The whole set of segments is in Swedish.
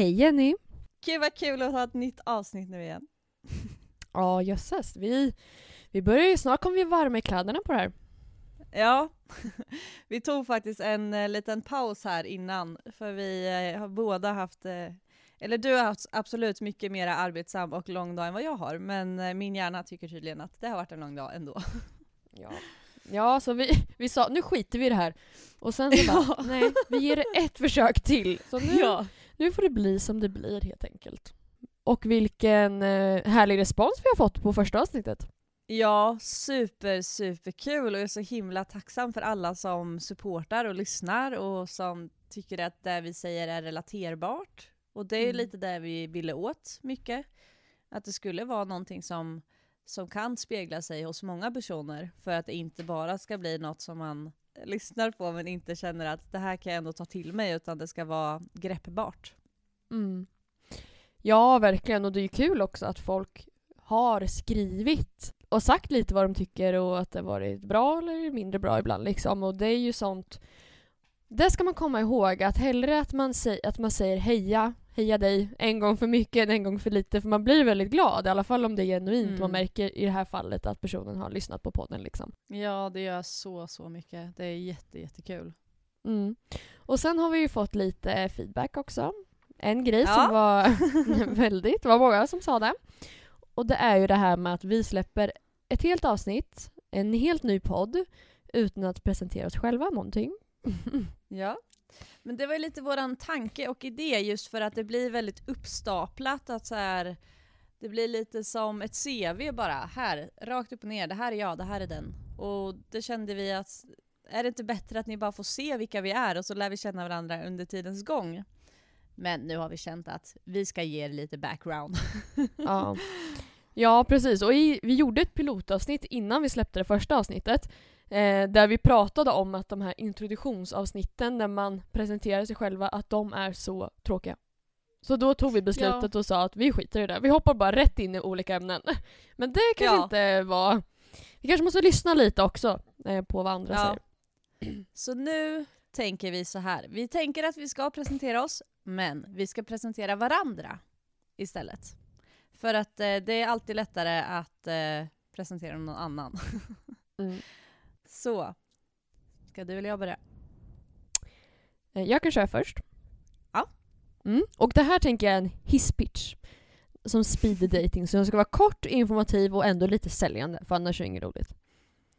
Hej Jenny! Gud vad kul att ha ett nytt avsnitt nu igen. Ja jösses, vi, vi börjar ju snart kommer vi varma i kläderna på det här. Ja, vi tog faktiskt en eh, liten paus här innan för vi eh, har båda haft, eh, eller du har haft absolut mycket mer arbetsam och lång dag än vad jag har, men eh, min hjärna tycker tydligen att det har varit en lång dag ändå. Ja, ja så vi, vi sa nu skiter vi i det här. Och sen så bara, nej vi ger det ett försök till. Så nu, Ja. Nu får det bli som det blir helt enkelt. Och vilken eh, härlig respons vi har fått på första avsnittet. Ja, super, super kul och jag är så himla tacksam för alla som supportar och lyssnar och som tycker att det vi säger är relaterbart. Och det är Mm. lite det vi ville åt mycket. Att det skulle vara någonting som, som kan spegla sig hos många personer för att det inte bara ska bli något som man lyssnar på men inte känner att det här kan jag ändå ta till mig utan det ska vara greppbart. Mm. Ja verkligen och det är ju kul också att folk har skrivit och sagt lite vad de tycker och att det har varit bra eller mindre bra ibland liksom och det är ju sånt det ska man komma ihåg att hellre att man, säger, att man säger heja, heja dig en gång för mycket än en gång för lite för man blir väldigt glad i alla fall om det är genuint Mm. man märker i det här fallet att personen har lyssnat på podden liksom. Ja, det gör så, så mycket. Det är jätte, jättekul. Mm. Och sen har vi ju fått lite feedback också. En grej Ja. som var väldigt, det var många som sa det. Och det är ju det här med att vi släpper ett helt avsnitt, en helt ny podd, utan att presentera oss själva någonting. Ja. Men det var ju lite våran tanke och idé just för att det blir väldigt uppstaplat att så här, det blir lite som ett CV bara, här, rakt upp och ner, det här är jag, det här är den. Och det kände vi att, är det inte bättre att ni bara får se vilka vi är och så lär vi känna varandra under tidens gång? Men nu har vi känt att vi ska ge er lite background. ja. ja, precis. Och i, vi gjorde ett pilotavsnitt innan vi släppte det första avsnittet. Eh, där vi pratade om att de här introduktionsavsnitten där man presenterar sig själva, att de är så tråkiga. Så då tog vi beslutet och sa att vi skiter i det. Vi hoppar bara rätt in i olika ämnen. Men det kanske Ja. inte var... Vi kanske måste lyssna lite också eh, på vad andra Ja. säger. Så nu tänker vi så här. Vi tänker att vi ska presentera oss, men vi ska presentera varandra istället. För att eh, det är alltid lättare att eh, presentera någon annan. Mm. Så, ska du eller jag börja? Eh, Jag kan köra först. Ja. Mm. Och det här tänker jag är en hisspitch. Som speed dating, så den ska vara kort, informativ och ändå lite säljande, för annars är det inget roligt.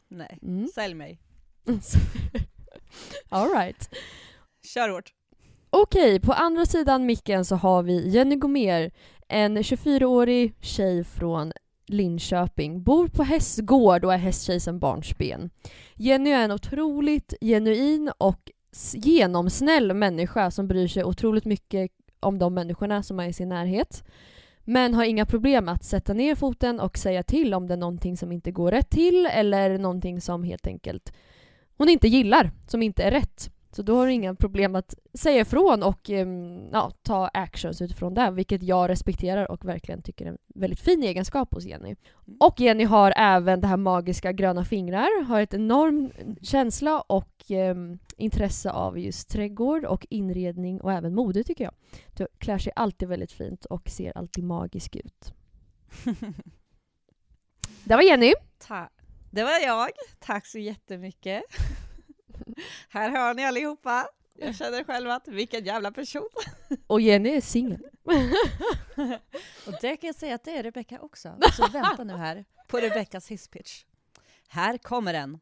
Nej, Mm. sälj mig. All right. Kör hårt. Okej, på andra sidan micken så har vi Jenny Gomer, en 24-årig tjej från Linköping, bor på hästgård och är hästtjej sedan barnsben. Jenny är en otroligt genuin och genomsnäll människa som bryr sig otroligt mycket om de människorna som är i sin närhet. Men har inga problem att sätta ner foten och säga till om det är någonting som inte går rätt till eller någonting som helt enkelt hon inte gillar, som inte är rätt. Så då har du inga problem att säga ifrån och ehm, ja, ta actions utifrån det, vilket jag respekterar och verkligen tycker är en väldigt fin egenskap hos Jenny. Och Jenny har även det här magiska gröna fingrar, har ett enorm känsla och ehm, intresse av just trädgård och inredning och även mode tycker jag. Du klär sig alltid väldigt fint och ser alltid magisk ut. Det var Jenny. Ta- det var jag. Tack så jättemycket. Här hör ni allihopa. Jag känner själv att vilken jävla person. Och Jenny är singel. Och det kan jag säga att det är Rebecca också. Så vänta nu här på Rebeckas hisspitch. Här kommer den.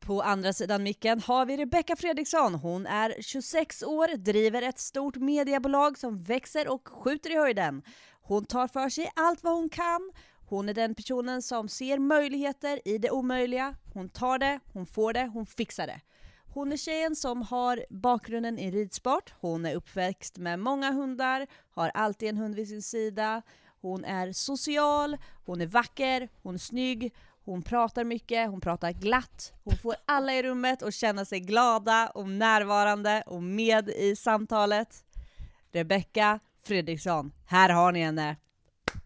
På andra sidan micken har vi Rebecca Fredriksson. Hon är 26 år, driver ett stort mediebolag som växer och skjuter i höjden. Hon tar för sig allt vad hon kan. Hon är den personen som ser möjligheter i det omöjliga. Hon tar det, hon får det, hon fixar det. Hon är tjejen som har bakgrunden i ridsport, hon är uppväxt med många hundar, har alltid en hund vid sin sida, hon är social, hon är vacker, hon är snygg, hon pratar mycket, hon pratar glatt, hon får alla i rummet att känna sig glada och närvarande och med i samtalet. Rebecca Fredriksson, här har ni henne!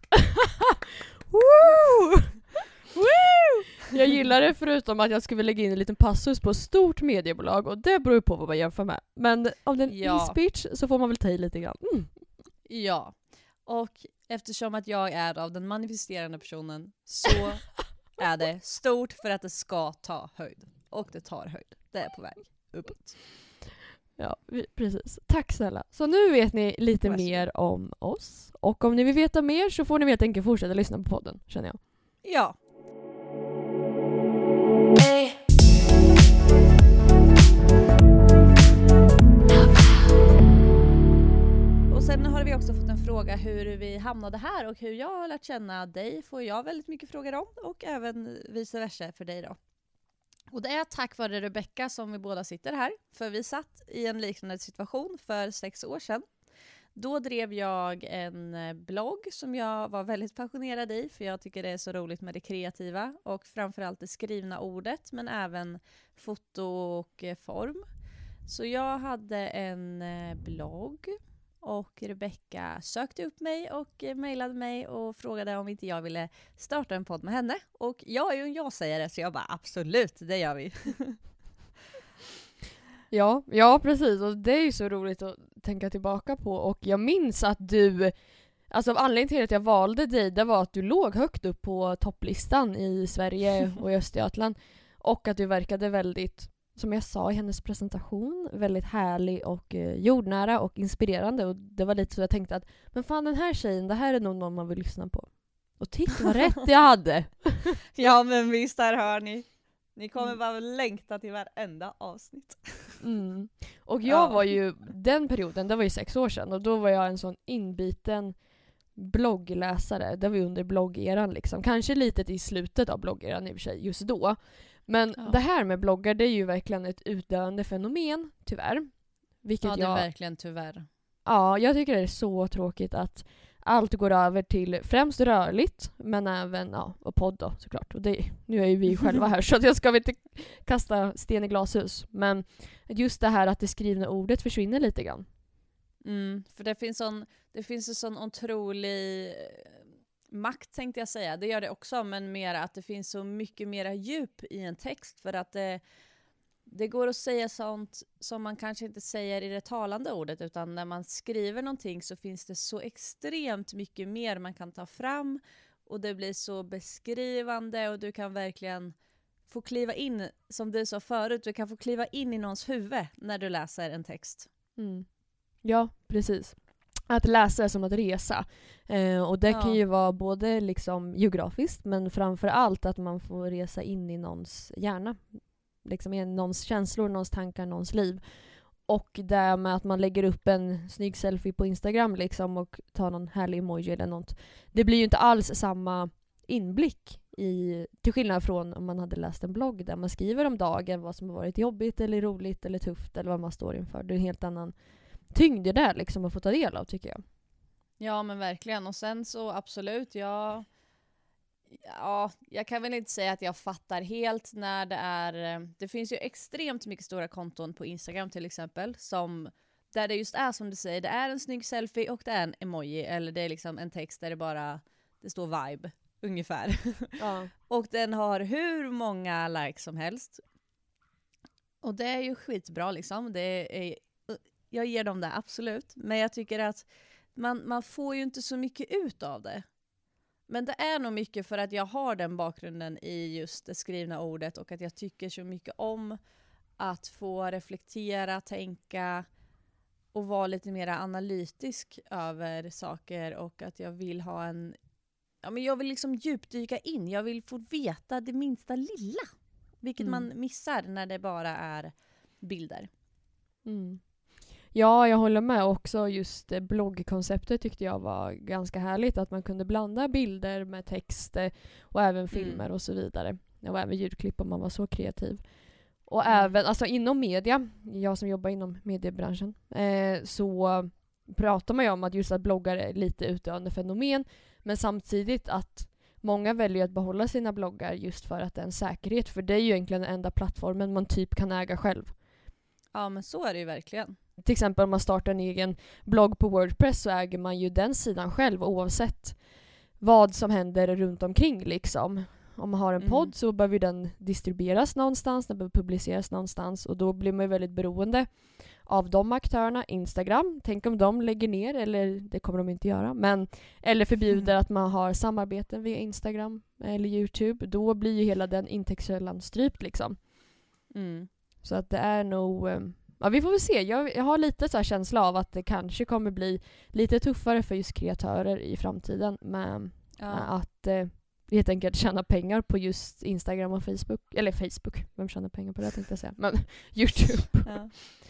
Jag gillar det förutom att jag skulle lägga in en liten passus på stort mediebolag och det beror ju på vad man jämför med. Men om det är en Ja. e-speech så får man väl ta i lite grann. Mm. Ja, och eftersom att jag är av den manifesterande personen så är det stort för att det ska ta höjd. Och det tar höjd. Det är på väg uppåt. Ja, vi, precis. Tack snälla. Så nu vet ni lite Varsågod. mer om oss. Och om ni vill veta mer så får ni helt enkelt fortsätta lyssna på podden, känner jag. Ja, sen har vi också fått en fråga hur vi hamnade här och hur jag har lärt känna dig får jag väldigt mycket frågor om och även vice versa för dig då. Och det är tack vare Rebecka som vi båda sitter här, för vi satt i en liknande situation för sex år sedan. Då drev jag en eh, blogg som jag var väldigt passionerad i, för jag tycker det är så roligt med det kreativa och framförallt det skrivna ordet, men även foto och eh, form. Så jag hade en eh, blogg och Rebecca sökte upp mig och eh, mejlade mig och frågade om inte jag ville starta en podd med henne. Och jag är ju en ja-sägare så jag bara absolut, det gör vi. Ja, ja precis. Och det är ju så roligt att tänka tillbaka på. Och jag minns att du, alltså anledningen till att jag valde dig, det var att du låg högt upp på topplistan i Sverige och i Östergötland. Och att du verkade väldigt, som jag sa i hennes presentation, väldigt härlig och eh, jordnära och inspirerande. Och det var lite så jag tänkte att, men fan den här tjejen, det här är nog någon man vill lyssna på. Och titta vad rätt jag hade! Ja men visst, där hör ni. Ni kommer Mm. bara längta till varenda avsnitt. Mm. Och jag Ja. var ju, den perioden, det var ju sex år sedan och då var jag en sån inbiten bloggläsare. Det var ju under bloggeran liksom. Kanske lite i slutet av bloggeran i och för sig, just då. Men Ja. det här med bloggar, det är ju verkligen ett utdöende fenomen, tyvärr. Vilket Ja det är jag, verkligen tyvärr. ja, jag tycker det är så tråkigt att allt går över till främst rörligt, men även ja, och podd då såklart. Och det, nu är ju vi själva här så att jag ska väl inte kasta sten i glashus. Men just det här att det skrivna ordet försvinner lite grann. Mm, för det finns, sån, det finns en sån otrolig makt tänkte jag säga, det gör det också, men mer att det finns så mycket mera djup i en text för att det, det går att säga sånt som man kanske inte säger i det talande ordet utan när man skriver någonting så finns det så extremt mycket mer man kan ta fram och det blir så beskrivande och du kan verkligen få kliva in, som du sa förut, du kan få kliva in i någons huvud när du läser en text. Mm. Ja, precis. Att läsa är som att resa. Eh, och det kan Ja. ju vara både liksom geografiskt men framför allt att man får resa in i någons hjärna. Liksom i någons känslor, någons tankar, någons liv. Och det med att man lägger upp en snygg selfie på Instagram liksom och tar någon härlig emoji eller något. Det blir ju inte alls samma inblick i, till skillnad från om man hade läst en blogg där man skriver om dagen vad som har varit jobbigt eller roligt eller tufft eller vad man står inför. Det är en helt annan tyngd i det liksom att få ta del av tycker jag. Ja men verkligen. Och sen så absolut, jag... Ja, jag kan väl inte säga att jag fattar helt när det är... eh, Det finns ju extremt mycket stora konton på Instagram till exempel som där det just är som du säger, det är en snygg selfie och det är en emoji eller det är liksom en text där det bara det står vibe ungefär. Ja. Och den har hur många likes som helst. Och det är ju skitbra liksom. Det är, jag ger dem det, absolut. Men jag tycker att man, man får ju inte så mycket ut av det. Men det är nog mycket för att jag har den bakgrunden i just det skrivna ordet och att jag tycker så mycket om att få reflektera, tänka och vara lite mer analytisk över saker och att jag vill ha en Ja, men jag vill liksom djupdyka in, jag vill få veta det minsta lilla. Vilket Mm. man missar när det bara är bilder. Mm. Ja, jag håller med. Också just eh, bloggkonceptet tyckte jag var ganska härligt. Att man kunde blanda bilder med text eh, och även filmer och så vidare. Och även ljudklipp om man var så kreativ. Och Mm. även, alltså inom media, jag som jobbar inom mediebranschen, eh, så pratar man ju om att just att bloggar är lite utdöende fenomen, men samtidigt att många väljer att behålla sina bloggar just för att det är en säkerhet, för det är ju egentligen den enda plattformen man typ kan äga själv. Ja men så är det ju verkligen. Till exempel om man startar en egen blogg på Wordpress så äger man ju den sidan själv oavsett vad som händer runt omkring liksom. Om man har en Mm. podd så behöver den distribueras någonstans, den behöver publiceras någonstans och då blir man ju väldigt beroende av de aktörerna. Instagram, tänk om de lägger ner, eller det kommer de inte göra, men eller förbjuder Mm. att man har samarbeten via Instagram eller Youtube. Då blir ju hela den intäktskällan strypt liksom. Mm. Så att det är nog, eh, ja vi får väl se. Jag, jag har lite så känsla av att det kanske kommer bli lite tuffare för just kreatörer i framtiden med Ja. att eh, helt enkelt tjäna pengar på just Instagram och Facebook. Eller Facebook, vem tjänar pengar på det tänkte jag säga. Men Youtube. Ja.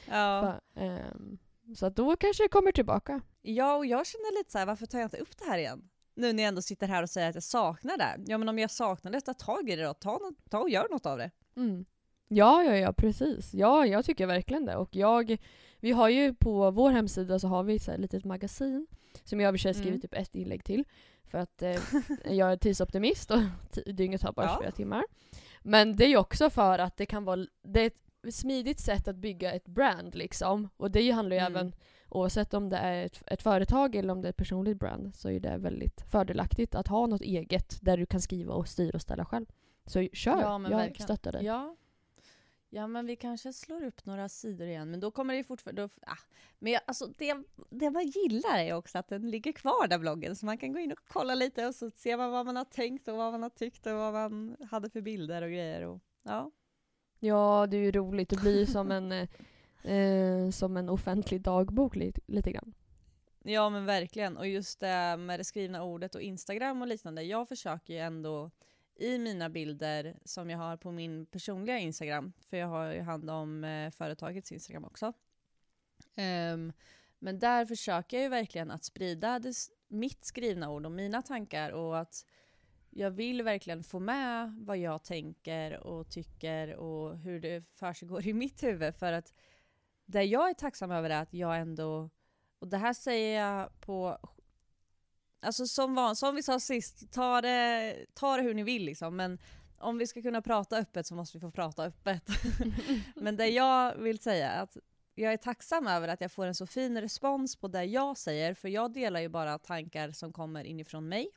Ja. För, ehm, så att då kanske det kommer tillbaka. ja och jag känner lite så här, varför tar jag inte upp det här igen? Nu när jag ändå sitter här och säger att jag saknar det. Ja men om jag saknar det, ta tag i det då. Ta, ta och gör något av det. Mm. Ja, ja, ja, precis. Ja, jag tycker verkligen det. Och jag, vi har ju på vår hemsida så har vi ett litet magasin som jag i och för sig skrivit Mm. typ ett inlägg till. För att eh, jag är tidsoptimist och dygnet har bara Ja. 24 timmar. Men det är ju också för att det kan vara det är ett smidigt sätt att bygga ett brand liksom. Och det handlar ju Mm. även, oavsett om det är ett, ett företag eller om det är ett personligt brand, så är det väldigt fördelaktigt att ha något eget där du kan skriva och styra och ställa själv. Så kör, Ja, jag verkligen. stöttar dig. Ja. Ja men vi kanske slår upp några sidor igen, men då kommer det ju fortfarande... Då, ah. Men jag, alltså, det, det man gillar är också att den ligger kvar där bloggen, så man kan gå in och kolla lite och så ser man vad man har tänkt och vad man har tyckt och vad man hade för bilder och grejer. Och, ja. Ja, det är ju roligt. Det blir som en, eh, eh, som en offentlig dagbok lite, lite grann. ja men verkligen, och just det med det skrivna ordet och Instagram och liknande. Jag försöker ju ändå i mina bilder som jag har på min personliga Instagram, för jag har ju hand om eh, företagets Instagram också. Um, men där försöker jag ju verkligen att sprida det, mitt skrivna ord och mina tankar och att jag vill verkligen få med vad jag tänker och tycker och hur det försiggår i mitt huvud. För att det jag är tacksam över är att jag ändå, och det här säger jag på Alltså som, som vi sa sist, ta det, ta det hur ni vill liksom. Men om vi ska kunna prata öppet så måste vi få prata öppet. men det jag vill säga är att jag är tacksam över att jag får en så fin respons på det jag säger, för jag delar ju bara tankar som kommer inifrån mig.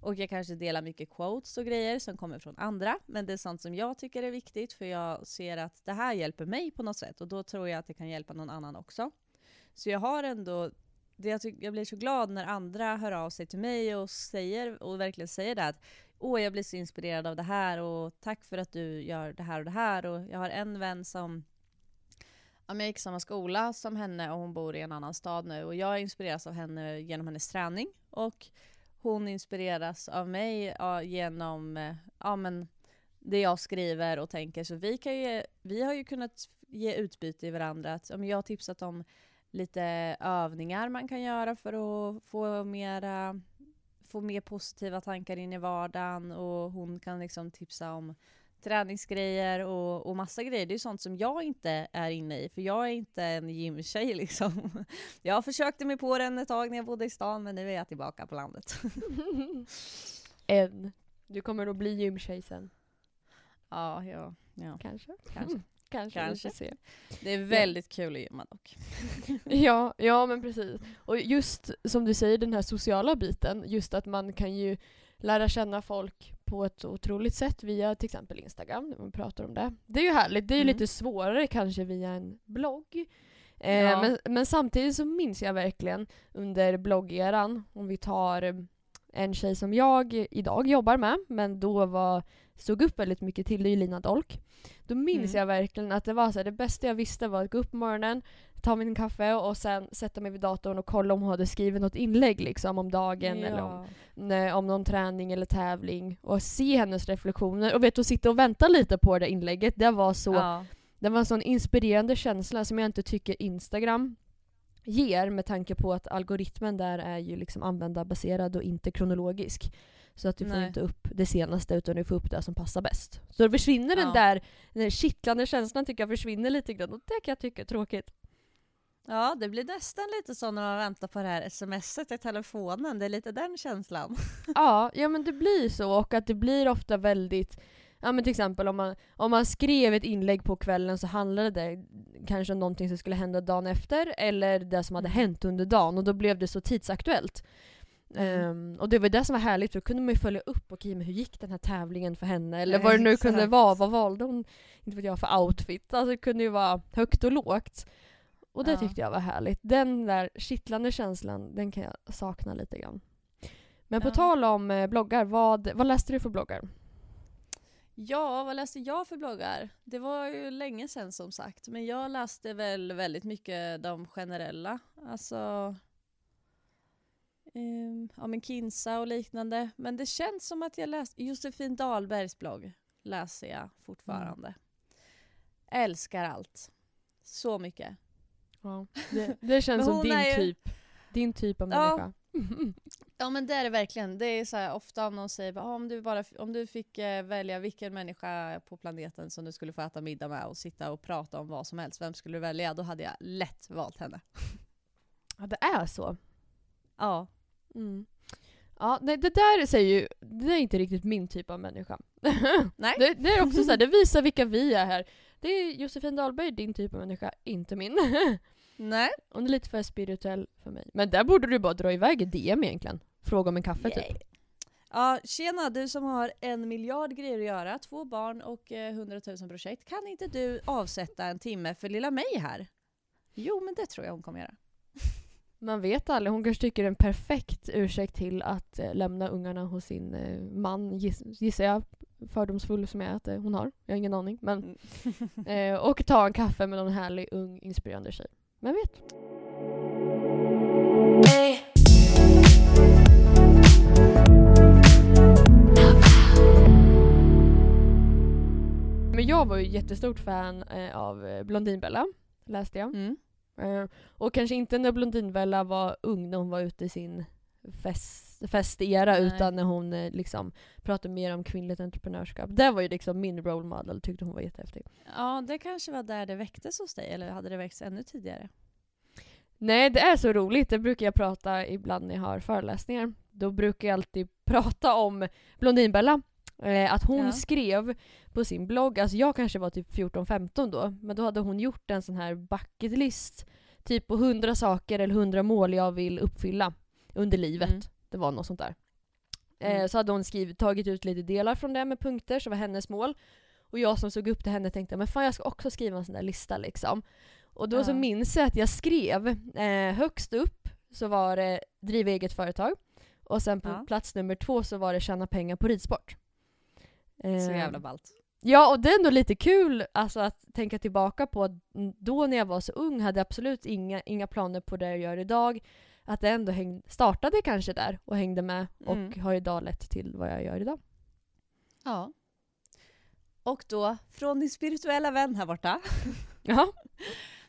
Och jag kanske delar mycket quotes och grejer som kommer från andra, men det är sånt som jag tycker är viktigt för jag ser att det här hjälper mig på något sätt och då tror jag att det kan hjälpa någon annan också. Så jag har ändå det jag, tyck- jag blir så glad när andra hör av sig till mig och säger och verkligen säger det att åh jag blir så inspirerad av det här och tack för att du gör det här och det här och jag har en vän som ja, jag gick i samma skola som henne och hon bor i en annan stad nu och jag inspireras av henne genom hennes träning och hon inspireras av mig ja, genom eh, ja, men det jag skriver och tänker så vi, kan ju, vi har ju kunnat ge utbyte i varandra. Att, ja, men jag har tipsat om lite övningar man kan göra för att få mera få mer positiva tankar in i vardagen och hon kan liksom tipsa om träningsgrejer och, och massa grejer. Det är sånt som jag inte är inne i, för jag är inte en gymtjej liksom. Jag försökte mig på den ett tag när jag bodde i stan, men nu är jag tillbaka på landet. en. Du kommer att bli gymtjej sen. Ja, ja, ja. Kanske. Kanske. Kanske. Kanske. Vi får se. Det är väldigt kul att gymma dock. Ja, ja men precis. Och just som du säger den här sociala biten, just att man kan ju lära känna folk på ett otroligt sätt via till exempel Instagram, när man pratar om det. Det är ju härligt, det är ju Mm. lite svårare kanske via en blogg. Eh, Ja. men, men samtidigt så minns jag verkligen under bloggeran, om vi tar en tjej som jag idag jobbar med, men då var, stod upp väldigt mycket till, det är ju Lina Dolk. Då minns Mm. jag verkligen att det var så här, det bästa jag visste var att gå upp på morgonen, ta min kaffe och sen sätta mig vid datorn och kolla om hon hade skrivit något inlägg liksom om dagen eller om, nej, om någon träning eller tävling och se hennes reflektioner och vet att sitta och vänta lite på det inlägget, det var så, Ja. det var en sån inspirerande känsla som jag inte tycker Instagram ger med tanke på att algoritmen där är ju liksom användarbaserad och inte kronologisk. Så att du får Nej. inte upp det senaste utan du får upp det som passar bäst. Så då försvinner den Ja. där, den där kittlande känslan tycker jag försvinner lite grann och det kan jag tycka är tråkigt. Ja, det blir nästan lite så när man väntar på det här smset i telefonen. Det är lite den känslan. Ja, ja men det blir så och att det blir ofta väldigt Ja men till exempel om man, om man skrev ett inlägg på kvällen så handlade det kanske om någonting som skulle hända dagen efter eller det som hade Mm. hänt under dagen och då blev det så tidsaktuellt. Mm. Ehm, och det var det som var härligt för då kunde man ju följa upp, okej men hur gick den här tävlingen för henne? Eller Ja, vad det nu kunde vara, vad valde hon inte vet jag, för outfit? Alltså det kunde ju vara högt och lågt. Och det Ja. tyckte jag var härligt. Den där kittlande känslan, den kan jag sakna lite grann. Men på Ja. tal om eh, bloggar, vad, vad läste du för bloggar? Ja, vad läste jag för bloggar? Det var ju länge sedan som sagt, men jag läste väl väldigt mycket de generella. Alltså um, ja, men Kinsa och liknande. Men det känns som att jag läste Josefin Dahlbergs blogg läser jag fortfarande. Älskar allt. Så mycket. Ja, det, det känns som din ju- typ. Din typ av människa. Ja men det är det verkligen. Det är så här, ofta om någon säger ah, om, du bara, om du fick eh, välja vilken människa på planeten som du skulle få äta middag med och sitta och prata om vad som helst, vem skulle du välja? Då hade jag lätt valt henne. Ja, det är så. Ja. Mm. Ja, nej, det där säger ju, det är inte riktigt min typ av människa. Nej. Det, det är också så här, det visar vilka vi är här. Det är Josefin Dahlberg, din typ av människa, inte min. Nej. Hon är lite för spirituell för mig. Men där borde du bara dra iväg i DM egentligen. Fråga om en kaffe Yay. typ. Ja, tjena du som har en miljard grejer att göra, två barn och eh, 100 000 projekt. Kan inte du avsätta en timme för lilla mig här? Jo, men det tror jag hon kommer göra. Man vet aldrig, hon kanske tycker det är en perfekt ursäkt till att eh, lämna ungarna hos sin eh, man, giss, gissar jag. Fördomsfull som jag är att eh, hon har. Jag har ingen aning. Men, eh, och ta en kaffe med någon härlig, ung, inspirerande tjej. Vem vet? Men jag var ju jättestort fan eh, av eh, Blondinbella, läste jag. Mm. Eh, och kanske inte när Blondinbella var ung, när hon var ute i sin fest, festera, Nej. utan när hon eh, liksom pratade mer om kvinnligt entreprenörskap. Det var ju liksom min role model, tyckte hon var jättehäftig. Ja, det kanske var där det väcktes hos dig, eller hade det väckts ännu tidigare? Nej, det är så roligt. Det brukar jag prata ibland när jag har föreläsningar. Då brukar jag alltid prata om Blondinbella. Eh, att hon Ja. skrev på sin blogg, alltså jag kanske var typ 14-15 då, men då hade hon gjort en sån här bucket list. Typ på 100 saker eller 100 mål jag vill uppfylla under livet. Mm. Det var något sånt där. Eh, Mm. så hade hon skrivit, tagit ut lite delar från det med punkter, så var hennes mål. Och jag som såg upp till henne tänkte men fan jag ska också skriva en sån där lista liksom. Och då så Ja. minns jag att jag skrev, eh, högst upp så var det driva eget företag. Och sen på Ja. plats nummer två så var det tjäna pengar på ridsport. Så jävla ballt. Ja, och det är ändå lite kul alltså, att tänka tillbaka på att då när jag var så ung hade jag absolut inga, inga planer på det jag gör idag. Att det ändå häng, startade kanske där och hängde med och Mm. har idag lett till vad jag gör idag. Ja. Och då, från din spirituella vän här borta, Ja.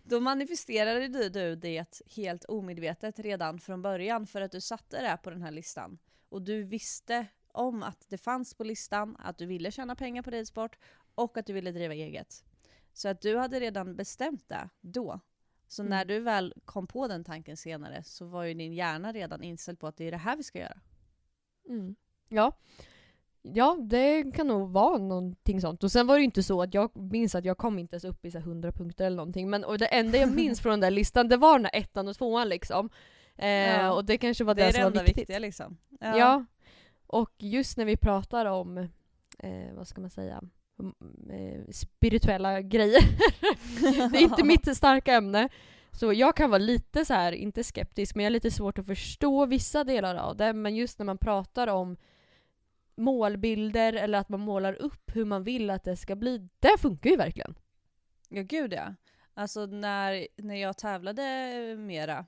då manifesterade du, du det helt omedvetet redan från början för att du satte det på den här listan. Och du visste om att det fanns på listan, att du ville tjäna pengar på ridsport och att du ville driva eget. Så att du hade redan bestämt det då. Så Mm. när du väl kom på den tanken senare så var ju din hjärna redan inställd på att det är det här vi ska göra. Mm. Ja. Ja, det kan nog vara någonting sånt. Och sen var det ju inte så att jag minns att jag kom inte ens upp i så här 100 punkter eller någonting. Men och det enda jag minns från den där listan, det var den där ettan och tvåan liksom. Eh, Ja. Och det kanske var Det det, är det som var enda viktigt. viktiga liksom. Ja. Och just när vi pratar om, eh, vad ska man säga, eh, spirituella grejer. det är inte mitt starka ämne. Så jag kan vara lite så här, inte skeptisk, men jag har lite svårt att förstå vissa delar av det. Men just när man pratar om målbilder eller att man målar upp hur man vill att det ska bli, det funkar ju verkligen. Ja gud ja. Alltså när, när jag tävlade mera,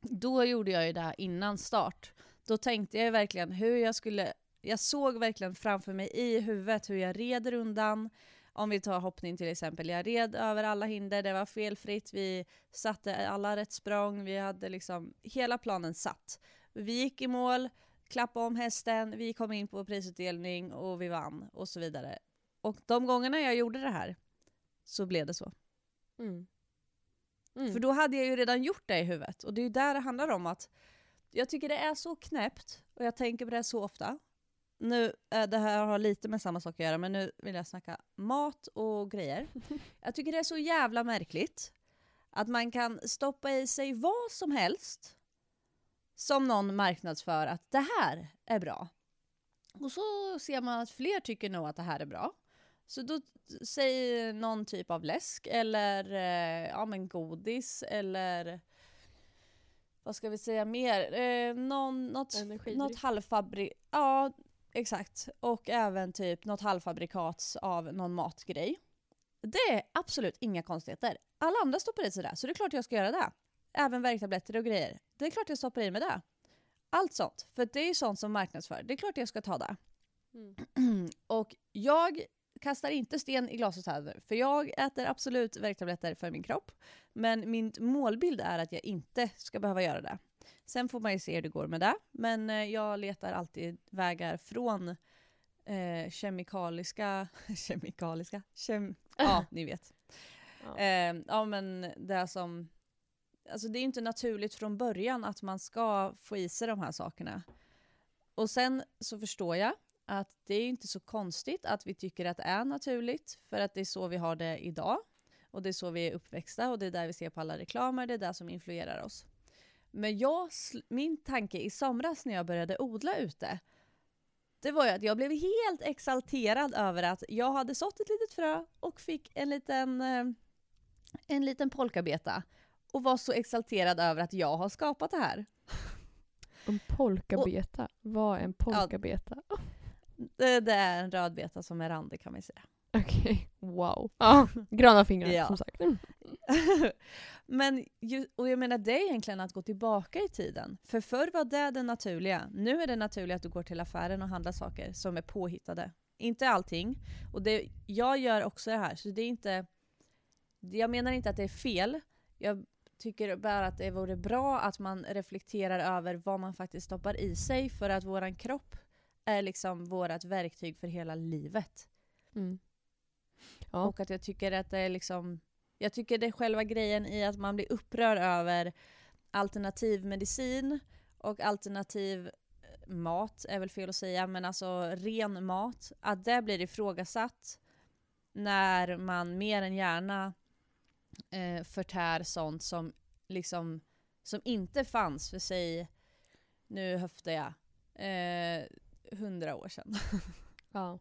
då gjorde jag ju det här innan start. Då tänkte jag verkligen hur jag skulle, jag såg verkligen framför mig i huvudet hur jag red rundan, Om vi tar hoppning till exempel. Jag red över alla hinder, det var felfritt, vi satte alla rätt språng, vi hade liksom hela planen satt. Vi gick i mål, klappade om hästen, vi kom in på prisutdelning och vi vann och så vidare. Och de gångerna jag gjorde det här så blev det så. Mm. Mm. För då hade jag ju redan gjort det i huvudet. Och det är ju där det handlar om att jag tycker det är så knäppt, och jag tänker på det så ofta. Nu, äh, det här har lite med samma sak att göra, men nu vill jag snacka mat och grejer. Jag tycker det är så jävla märkligt att man kan stoppa i sig vad som helst som någon marknadsför att det här är bra. Och så ser man att fler tycker nog att det här är bra. Så då säger någon typ av läsk eller eh, ja, men godis eller vad ska vi säga mer? Eh, någon, något, något halvfabrikat. Ja, exakt. Och även typ något halvfabrikat av någon matgrej. Det är absolut inga konstigheter. Alla andra stoppar i sig det, så det är klart jag ska göra det. Även värktabletter och grejer. Det är klart jag stoppar i mig det. Allt sånt. För det är ju sånt som marknadsför. Det är klart jag ska ta det. Mm. och jag kastar inte sten i glashus heller, för jag äter absolut värktabletter för min kropp. Men min målbild är att jag inte ska behöva göra det. Sen får man ju se hur det går med det, men eh, jag letar alltid vägar från eh, kemikaliska... kemikaliska? Kem, ja, ni vet. Ja. Eh, ja, men det som... Alltså det är ju inte naturligt från början att man ska få i sig de här sakerna. Och sen så förstår jag att det är inte så konstigt att vi tycker att det är naturligt, för att det är så vi har det idag. Och det är så vi är uppväxta och det är där vi ser på alla reklamer, det är det som influerar oss. Men jag, min tanke i somras när jag började odla ute, det var ju att jag blev helt exalterad över att jag hade sått ett litet frö och fick en liten, eh, en liten polkabeta. Och var så exalterad över att jag har skapat det här. En polkabeta. Vad är en polkabeta? Det, det är en rödbeta som är randig kan man säga. Okej, wow. Ja, gröna fingrar Ja. som sagt. Mm. Men, ju, och jag menar det är egentligen att gå tillbaka i tiden. För förr var det det naturliga. Nu är det naturligt att du går till affären och handlar saker som är påhittade. Inte allting. Och det, jag gör också det här, så det är inte... Jag menar inte att det är fel. Jag tycker bara att det vore bra att man reflekterar över vad man faktiskt stoppar i sig för att våran kropp är liksom vårt verktyg för hela livet. Mm. Ja. Och att jag tycker att det är liksom... Jag tycker det är själva grejen i att man blir upprörd över alternativ medicin och alternativ eh, mat, är väl fel att säga, men alltså ren mat. Att det blir ifrågasatt när man mer än gärna eh, förtär sånt som liksom som inte fanns för sig, nu höftar jag, eh, hundra år sedan. Ja.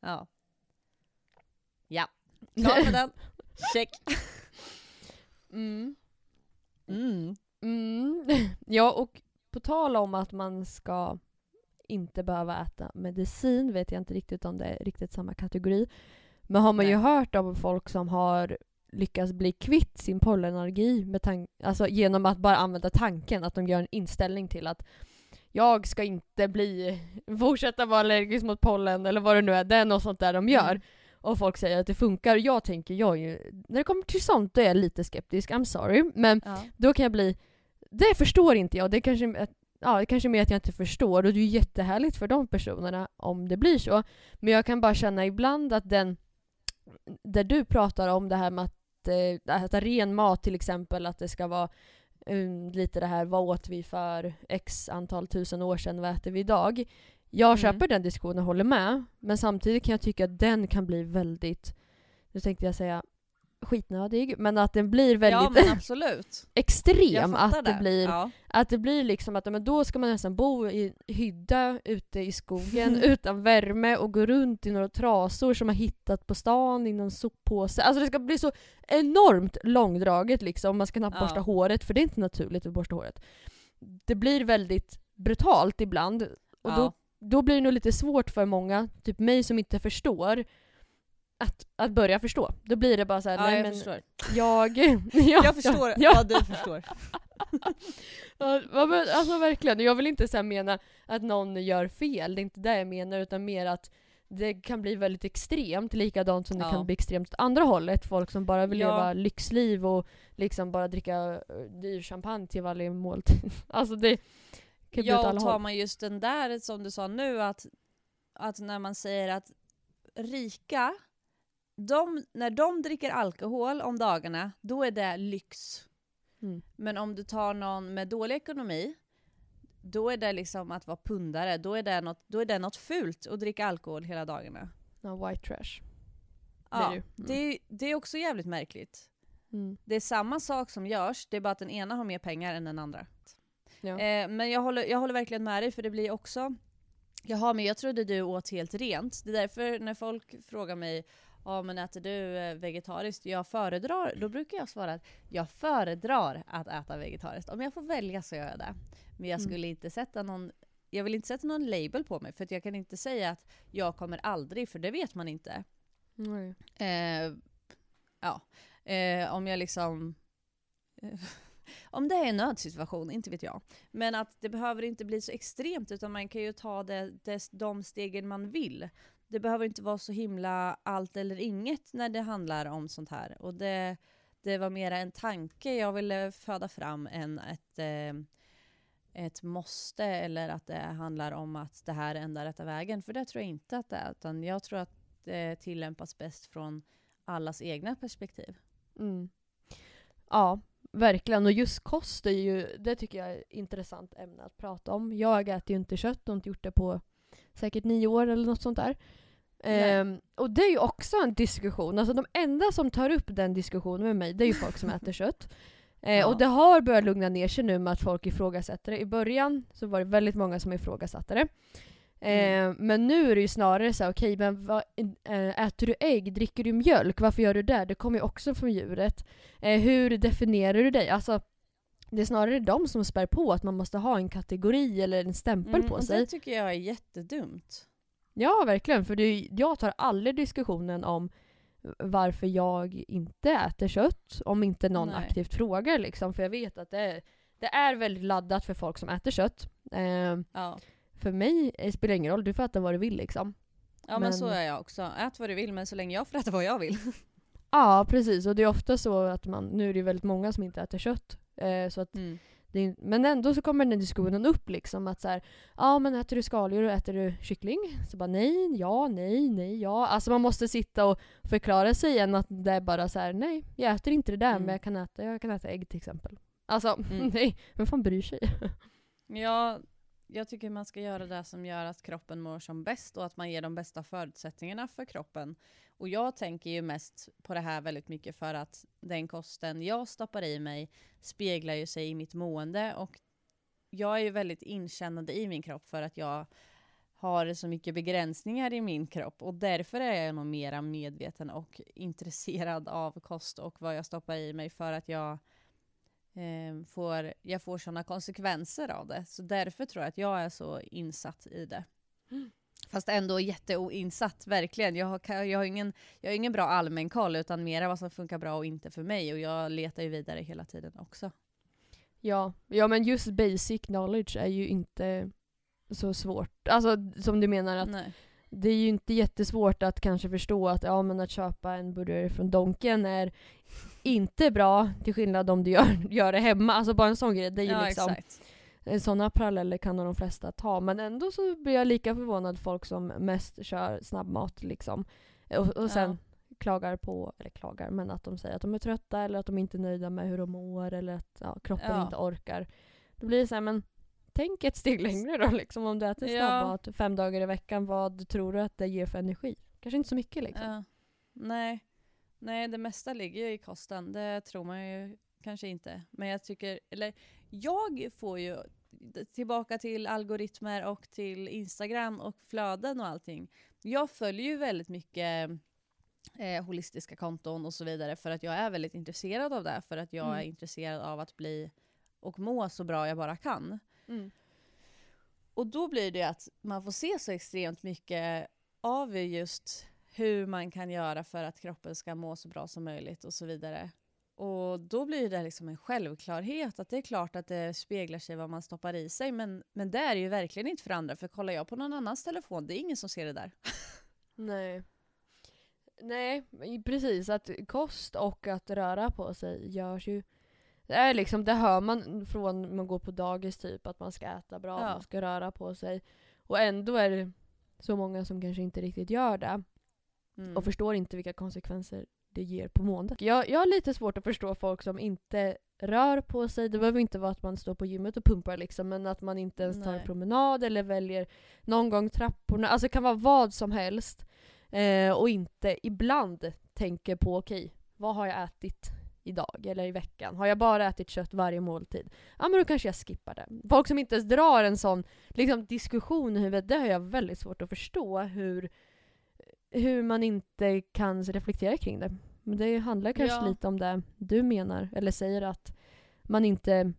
Ja. Ja. Klar med den. Check. Mm. Mm. Mm. Ja, och på tal om att man ska inte behöva äta medicin vet jag inte riktigt om det är riktigt samma kategori. Men har man ju Nej. hört om folk som har lyckats bli kvitt sin pollenallergi med alltså genom att bara använda tanken, att de gör en inställning till att jag ska inte bli, fortsätta vara allergisk mot pollen eller vad det nu är, det är något sånt där de gör. Mm. Och folk säger att det funkar. Jag tänker, jag ju, när det kommer till sånt då är jag lite skeptisk, I'm sorry. Men Ja. då kan jag bli, det förstår inte jag. Det är kanske, ja, det kanske är mer att jag inte förstår och det är ju jättehärligt för de personerna om det blir så. Men jag kan bara känna ibland att den, där du pratar om det här med att eh, äta ren mat till exempel, att det ska vara um, lite det här, vad åt vi för x antal tusen år sedan, vad äter vi idag? Jag Mm. köper den diskussionen och håller med, men samtidigt kan jag tycka att den kan bli väldigt, nu tänkte jag säga skitnödig, men att den blir ja väldigt. Jag extrem. Att det, blir, Ja. att det blir liksom att ja, men då ska man nästan bo i hydda ute i skogen utan värme och gå runt i några trasor som man hittat på stan i någon soppåse. Alltså det ska bli så enormt långdraget liksom. Man ska knappt Ja. borsta håret för det är inte naturligt att borsta håret. Det blir väldigt brutalt ibland och ja. då, då blir det nog lite svårt för många, typ mig som inte förstår, att, att börja förstå. Då blir det bara så här, ja, nej jag men förstår. jag... ja, jag förstår ja, vad du förstår. Ja, ja, alltså verkligen. Jag vill inte så mena att någon gör fel, det är inte det jag menar, utan mer att det kan bli väldigt extremt, likadant som det Ja. kan bli extremt åt andra hållet. Folk som bara vill Ja. leva lyxliv och liksom bara dricka eh, dyr champagne till varje måltid. alltså det kan bli åt Ja, alla och tar håll. man just den där som du sa nu, att, att när man säger att rika, de, när de dricker alkohol om dagarna, då är det lyx. Mm. Men om du tar någon med dålig ekonomi, då är det liksom att vara pundare, då är det något, då är det något fult att dricka alkohol hela dagarna. Ja, white trash. Ja, det är det. det, är- det är också jävligt märkligt. Mm. Det är samma sak som görs, det är bara att den ena har mer pengar än den andra. Ja. Eh, men jag håller, jag håller verkligen med dig för det blir också, jaha men jag trodde du åt helt rent. Det är därför när folk frågar mig, ja men äter du eh, vegetariskt? Jag föredrar, då brukar jag svara att jag föredrar att äta vegetariskt. Om jag får välja så gör jag det. Men jag Mm. skulle inte sätta någon jag vill inte sätta någon label på mig för jag kan inte säga att jag kommer aldrig, för det vet man inte. Nej. Eh, ja, eh, om jag liksom... om det är en nödsituation, inte vet jag. Men att det behöver inte bli så extremt utan man kan ju ta det, det, de stegen man vill. Det behöver inte vara så himla allt eller inget när det handlar om sånt här. Och det, det var mera en tanke jag ville föda fram än ett, eh, ett måste eller att det handlar om att det här är enda rätta vägen. För det tror jag inte att det är. Utan jag tror att det tillämpas bäst från allas egna perspektiv. Mm. Ja, verkligen. Och just kost är ju, det tycker jag är ett intressant ämne att prata om. Jag äter ju inte kött och har inte gjort det på säkert nio år eller något sånt där. Ehm, och det är ju också en diskussion. Alltså de enda som tar upp den diskussionen med mig, det är ju folk som äter kött. Eh, Ja. Och det har börjat lugna ner sig nu med att folk ifrågasätter det. I början så var det väldigt många som ifrågasatte det. Mm. Eh, men nu är det ju snarare så här, okej men vad, eh, äter du ägg, dricker du mjölk, varför gör du det? Det kommer ju också från djuret. Eh, hur definierar du dig? Alltså, det är snarare de som spär på att man måste ha en kategori eller en stämpel Mm, på och sig. Det tycker jag är jättedumt. Ja, verkligen. För det, jag tar aldrig diskussionen om varför jag inte äter kött om inte någon Nej. aktivt frågar. Liksom. För jag vet att det är, det är väldigt laddat för folk som äter kött. Eh, Ja. för mig eh, spelar det ingen roll, du får äta vad du vill liksom. Ja men, Men- så är jag också. Ät vad du vill men så länge jag får äta vad jag vill. Ja, precis. Och det är ofta så att man, nu är det väldigt många som inte äter kött. Eh, så att Mm. Är, men ändå så kommer den diskussionen upp liksom att så här, ja men äter du skaldjur och äter du kyckling? Så bara nej, ja, nej, nej, ja. Alltså man måste sitta och förklara sig igen att det är bara så här, nej, jag äter inte det där Mm. men jag kan äta, jag kan äta ägg till exempel. Alltså, Mm. nej, vem fan bryr sig? Ja, jag tycker man ska göra det som gör att kroppen mår som bäst och att man ger de bästa förutsättningarna för kroppen. Och jag tänker ju mest på det här väldigt mycket för att den kosten jag stoppar i mig speglar ju sig i mitt mående och jag är ju väldigt inkännande i min kropp för att jag har så mycket begränsningar i min kropp och därför är jag nog mera medveten och intresserad av kost och vad jag stoppar i mig för att jag eh, får, jag får sådana konsekvenser av det. Så därför tror jag att jag är så insatt i det. Mm. Fast ändå jätteoinsatt, verkligen. Jag har, jag, har ingen, jag har ingen bra allmänkoll utan mera vad som funkar bra och inte för mig. Och jag letar ju vidare hela tiden också. Ja, ja men just basic knowledge är ju inte så svårt. Alltså som du menar att Nej. det är ju inte jättesvårt att kanske förstå att ja men att köpa en burgare från Donken är inte bra till skillnad om du gör, gör det hemma. Alltså bara en sån grej. Det är ju Ja, liksom, exakt. Sådana paralleller kan nog de flesta ta. Men ändå så blir jag lika förvånad folk som mest kör snabbmat liksom. Och, och sen Ja. klagar på, eller klagar, men att de säger att de är trötta eller att de inte är nöjda med hur de mår eller att ja, kroppen Ja. inte orkar. Då blir det så här, men tänk ett steg längre då liksom. Om du äter snabbmat fem dagar i veckan, vad tror du att det ger för energi? Kanske inte så mycket liksom. Nej. Nej, det mesta ligger ju i kosten. Det tror man ju kanske inte. Men jag tycker, eller jag får ju tillbaka till algoritmer och till Instagram och flöden och allting. Jag följer ju väldigt mycket eh, holistiska konton och så vidare för att jag är väldigt intresserad av det. För att jag Mm. är intresserad av att bli och må så bra jag bara kan. Mm. Och då blir det att man får se så extremt mycket av just hur man kan göra för att kroppen ska må så bra som möjligt och så vidare. Och då blir det liksom en självklarhet att det är klart att det speglar sig vad man stoppar i sig men, men det är ju verkligen inte för andra för kollar jag på någon annans telefon, det är ingen som ser det där. Nej. Nej, precis. Att kost och att röra på sig görs ju... Det är liksom, det hör man från man går på dagis typ, att man ska äta bra, Ja. man ska röra på sig. Och ändå är det så många som kanske inte riktigt gör det. Mm. och förstår inte vilka konsekvenser det ger på måendet. Jag, jag har lite svårt att förstå folk som inte rör på sig. Det behöver inte vara att man står på gymmet och pumpar liksom, men att man inte ens tar en promenad eller väljer någon gång trapporna. Alltså det kan vara vad som helst. Eh, och inte ibland tänker på okej, vad har jag ätit idag eller i veckan? Har jag bara ätit kött varje måltid? Ja men då kanske jag skippar det. Folk som inte ens drar en sån liksom, diskussion i huvudet, det har jag väldigt svårt att förstå hur hur man inte kan reflektera kring det. Men det handlar kanske Ja. lite om det du menar, eller säger att man inte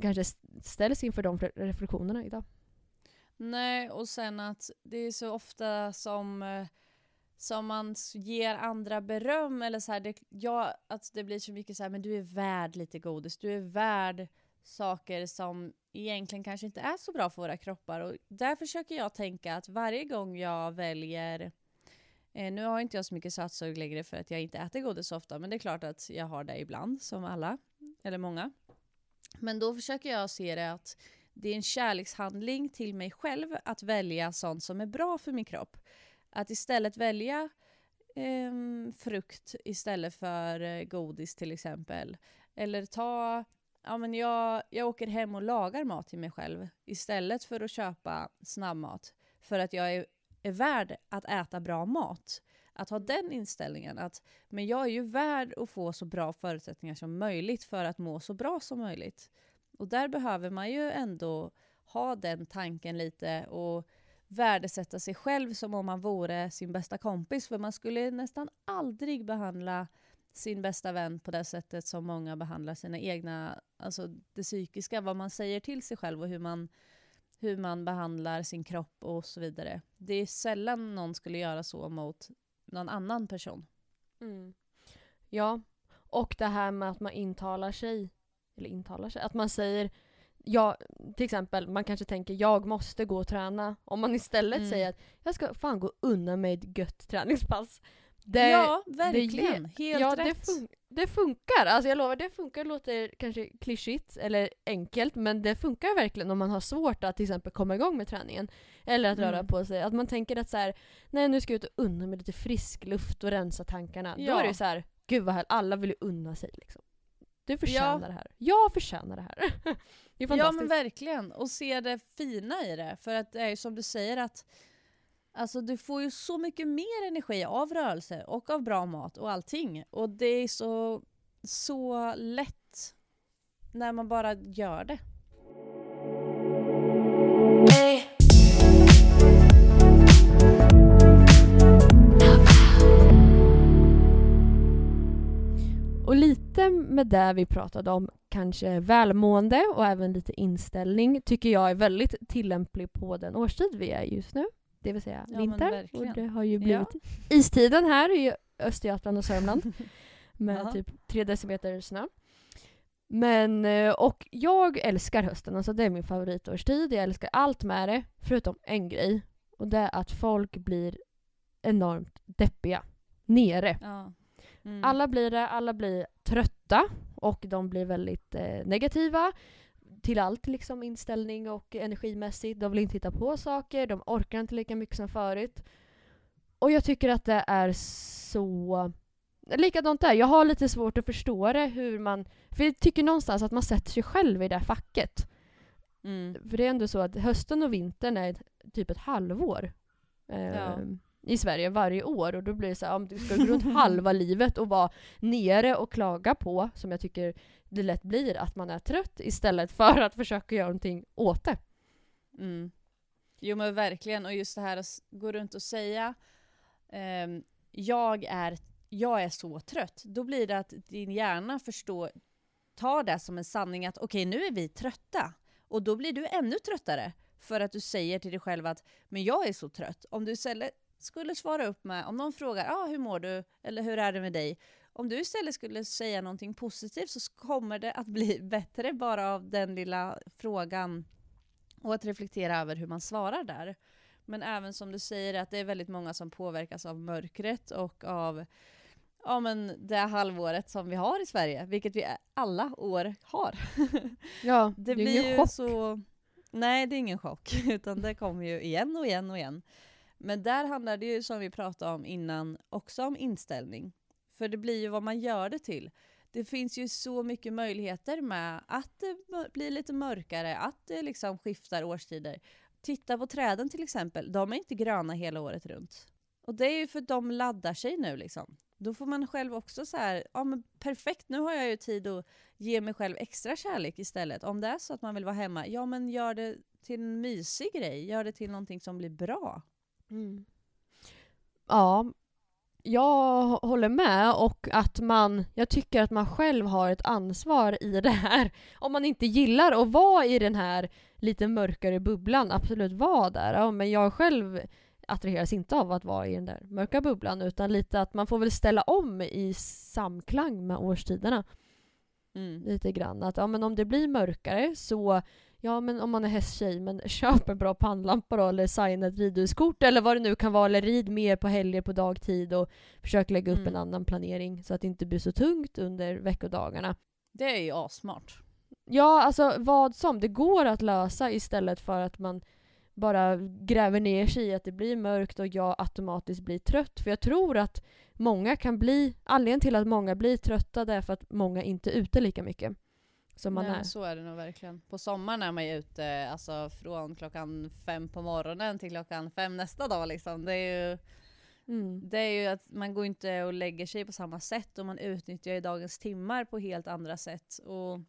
kanske ställs inför de reflektionerna idag. Nej, och sen att det är så ofta som, eh, som man ger andra beröm eller så här, det, ja, att det blir så mycket så här, men du är värd lite godis, du är värd saker som egentligen kanske inte är så bra för våra kroppar. Och där försöker jag tänka att varje gång jag väljer Eh, nu har inte jag så mycket sötsug längre för att jag inte äter godis så ofta, men det är klart att jag har det ibland, som alla, eller många. Men då försöker jag se det att det är en kärlekshandling till mig själv att välja sånt som är bra för min kropp. Att istället välja eh, frukt istället för eh, godis till exempel. Eller ta, ja men jag, jag åker hem och lagar mat till mig själv istället för att köpa snabbmat. För att jag är, är värd att äta bra mat. Att ha den inställningen att men jag är ju värd att få så bra förutsättningar som möjligt för att må så bra som möjligt. Och där behöver man ju ändå ha den tanken lite och värdesätta sig själv som om man vore sin bästa kompis. För man skulle nästan aldrig behandla sin bästa vän på det sättet som många behandlar sina egna, alltså det psykiska, vad man säger till sig själv och hur man, hur man behandlar sin kropp och så vidare. Det är sällan någon skulle göra så mot någon annan person. Ja, och det här med att man intalar sig, eller intalar sig, att man säger Ja, till exempel, man kanske tänker jag måste gå och träna. Om man istället Mm. säger att jag ska fan gå undan med ett gött träningspass. Det, ja, det verkligen. Helt ja, det, rätt. fun- det funkar. Alltså jag lovar, det funkar. Låter kanske klyschigt eller enkelt, men det funkar verkligen om man har svårt att till exempel komma igång med träningen. Eller att röra Mm. på sig. Att man tänker att så här, nej nu ska jag ut och unna mig lite frisk luft och rensa tankarna. Då Ja. är det så här, gud vad härligt, alla vill ju unna sig liksom. Du förtjänar Ja. det här. Jag förtjänar det här. det är Ja fantastiskt. men verkligen. Och se det fina i det. För att det är ju som du säger att Alltså du får ju så mycket mer energi av rörelse och av bra mat och allting. Och det är så, så lätt när man bara gör det. Och lite med det vi pratade om, kanske välmående och även lite inställning, tycker jag är väldigt tillämplig på den årstid vi är just nu. Det vill säga Ja, verkligen. Och det har ju Ja. blivit istiden här i Östergötland och Sörmland. med Ja. typ tre decimeter snö. Men, eh, och jag älskar hösten, alltså det är min favoritårstid. Jag älskar allt med det, förutom en grej. Och det är att folk blir enormt deppiga. Nere. Ja. Mm. Alla blir det, alla blir trötta och de blir väldigt eh, negativa till allt liksom inställning och energimässigt. De vill inte hitta på saker, de orkar inte lika mycket som förut. Och jag tycker att det är så... Likadant där, jag har lite svårt att förstå det hur man... För jag tycker någonstans att man sätter sig själv i det här facket. Mm. För det är ändå så att hösten och vintern är typ ett halvår. Eh, Ja. I Sverige varje år och då blir det så här, om du ska gå runt halva livet och vara nere och klaga på, som jag tycker det lätt blir, att man är trött istället för att försöka göra någonting åt det. Mm. Jo men verkligen, och just det här att gå runt och säga ehm, jag, är, jag är så trött. Då blir det att din hjärna förstår, tar det som en sanning att okej nu är vi trötta. Och då blir du ännu tröttare för att du säger till dig själv att men jag är så trött. Om du istället skulle svara upp med, om någon frågar ah, hur mår du eller hur är det med dig? Om du istället skulle säga någonting positivt så kommer det att bli bättre bara av den lilla frågan och att reflektera över hur man svarar där. Men även som du säger att det är väldigt många som påverkas av mörkret och av ja, men det halvåret som vi har i Sverige, vilket vi alla år har. Ja, Det, är blir ingen ju chock. så... Nej, det är ingen chock, utan det kommer ju igen och igen och igen. Men där handlar det ju, som vi pratade om innan, också om inställning. För det blir ju vad man gör det till. Det finns ju så mycket möjligheter med att det blir lite mörkare, att det liksom skiftar årstider. Titta på träden till exempel, de är inte gröna hela året runt. Och det är ju för att de laddar sig nu liksom. Då får man själv också så här, ja men perfekt, nu har jag ju tid att ge mig själv extra kärlek istället. Om det är så att man vill vara hemma, ja men gör det till en mysig grej, gör det till någonting som blir bra. Mm. Ja, jag håller med och att man, jag tycker att man själv har ett ansvar i det här. Om man inte gillar att vara i den här lite mörkare bubblan, absolut var där. Ja, men jag själv attraheras inte av att vara i den där mörka bubblan utan lite att man får väl ställa om i samklang med årstiderna. Mm. lite grann. Att ja, men om det blir mörkare så Ja men om man är hästtjej, men köp en bra pannlampa då eller signa ett ridhuskort eller vad det nu kan vara eller rid mer på helger på dagtid och försök lägga upp Mm. en annan planering så att det inte blir så tungt under veckodagarna. Det är ju assmart. Ja, alltså vad som. Det går att lösa istället för att man bara gräver ner sig i att det blir mörkt och jag automatiskt blir trött. För jag tror att många kan bli, anledningen till att många blir trötta är för att många inte är ute lika mycket. Som man Nej, är. så är det nog verkligen. På sommaren är man ju ute alltså, från klockan fem på morgonen till klockan fem nästa dag. Liksom. Det, är ju, Mm. det är ju att man går inte och lägger sig på samma sätt och man utnyttjar ju dagens timmar på helt andra sätt. Och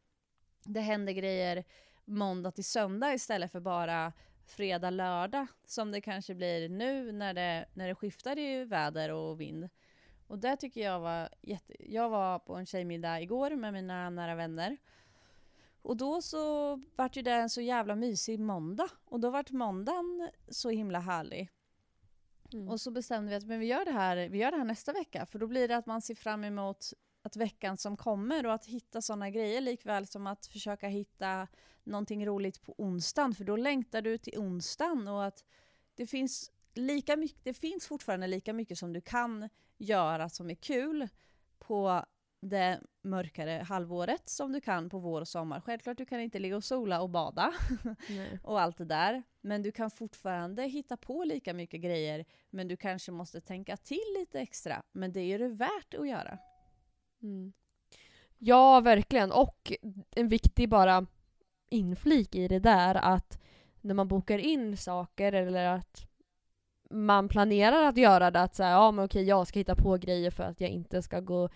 det händer grejer måndag till söndag istället för bara fredag, lördag som det kanske blir nu när det, när det skiftar i väder och vind. Och det tycker jag var jätte... Jag var på en tjejmiddag igår med mina nära vänner. Och då så vart ju det en så jävla mysig måndag. Och då vart måndagen så himla härlig. Mm. Och så bestämde vi att men vi, gör det här, vi gör det här nästa vecka. För då blir det att man ser fram emot att veckan som kommer och att hitta sådana grejer likväl som att försöka hitta någonting roligt på onsdagen. För då längtar du till onsdagen och att det finns, lika mycket, det finns fortfarande lika mycket som du kan göra som är kul på det mörkare halvåret som du kan på vår och sommar. Självklart du kan inte ligga och sola och bada och allt det där. Men du kan fortfarande hitta på lika mycket grejer. Men du kanske måste tänka till lite extra. Men det är det värt att göra. Mm. Ja, verkligen. Och en viktig bara inflik i det där att när man bokar in saker eller att man planerar att göra det, att säga ja men okej jag ska hitta på grejer för att jag inte ska gå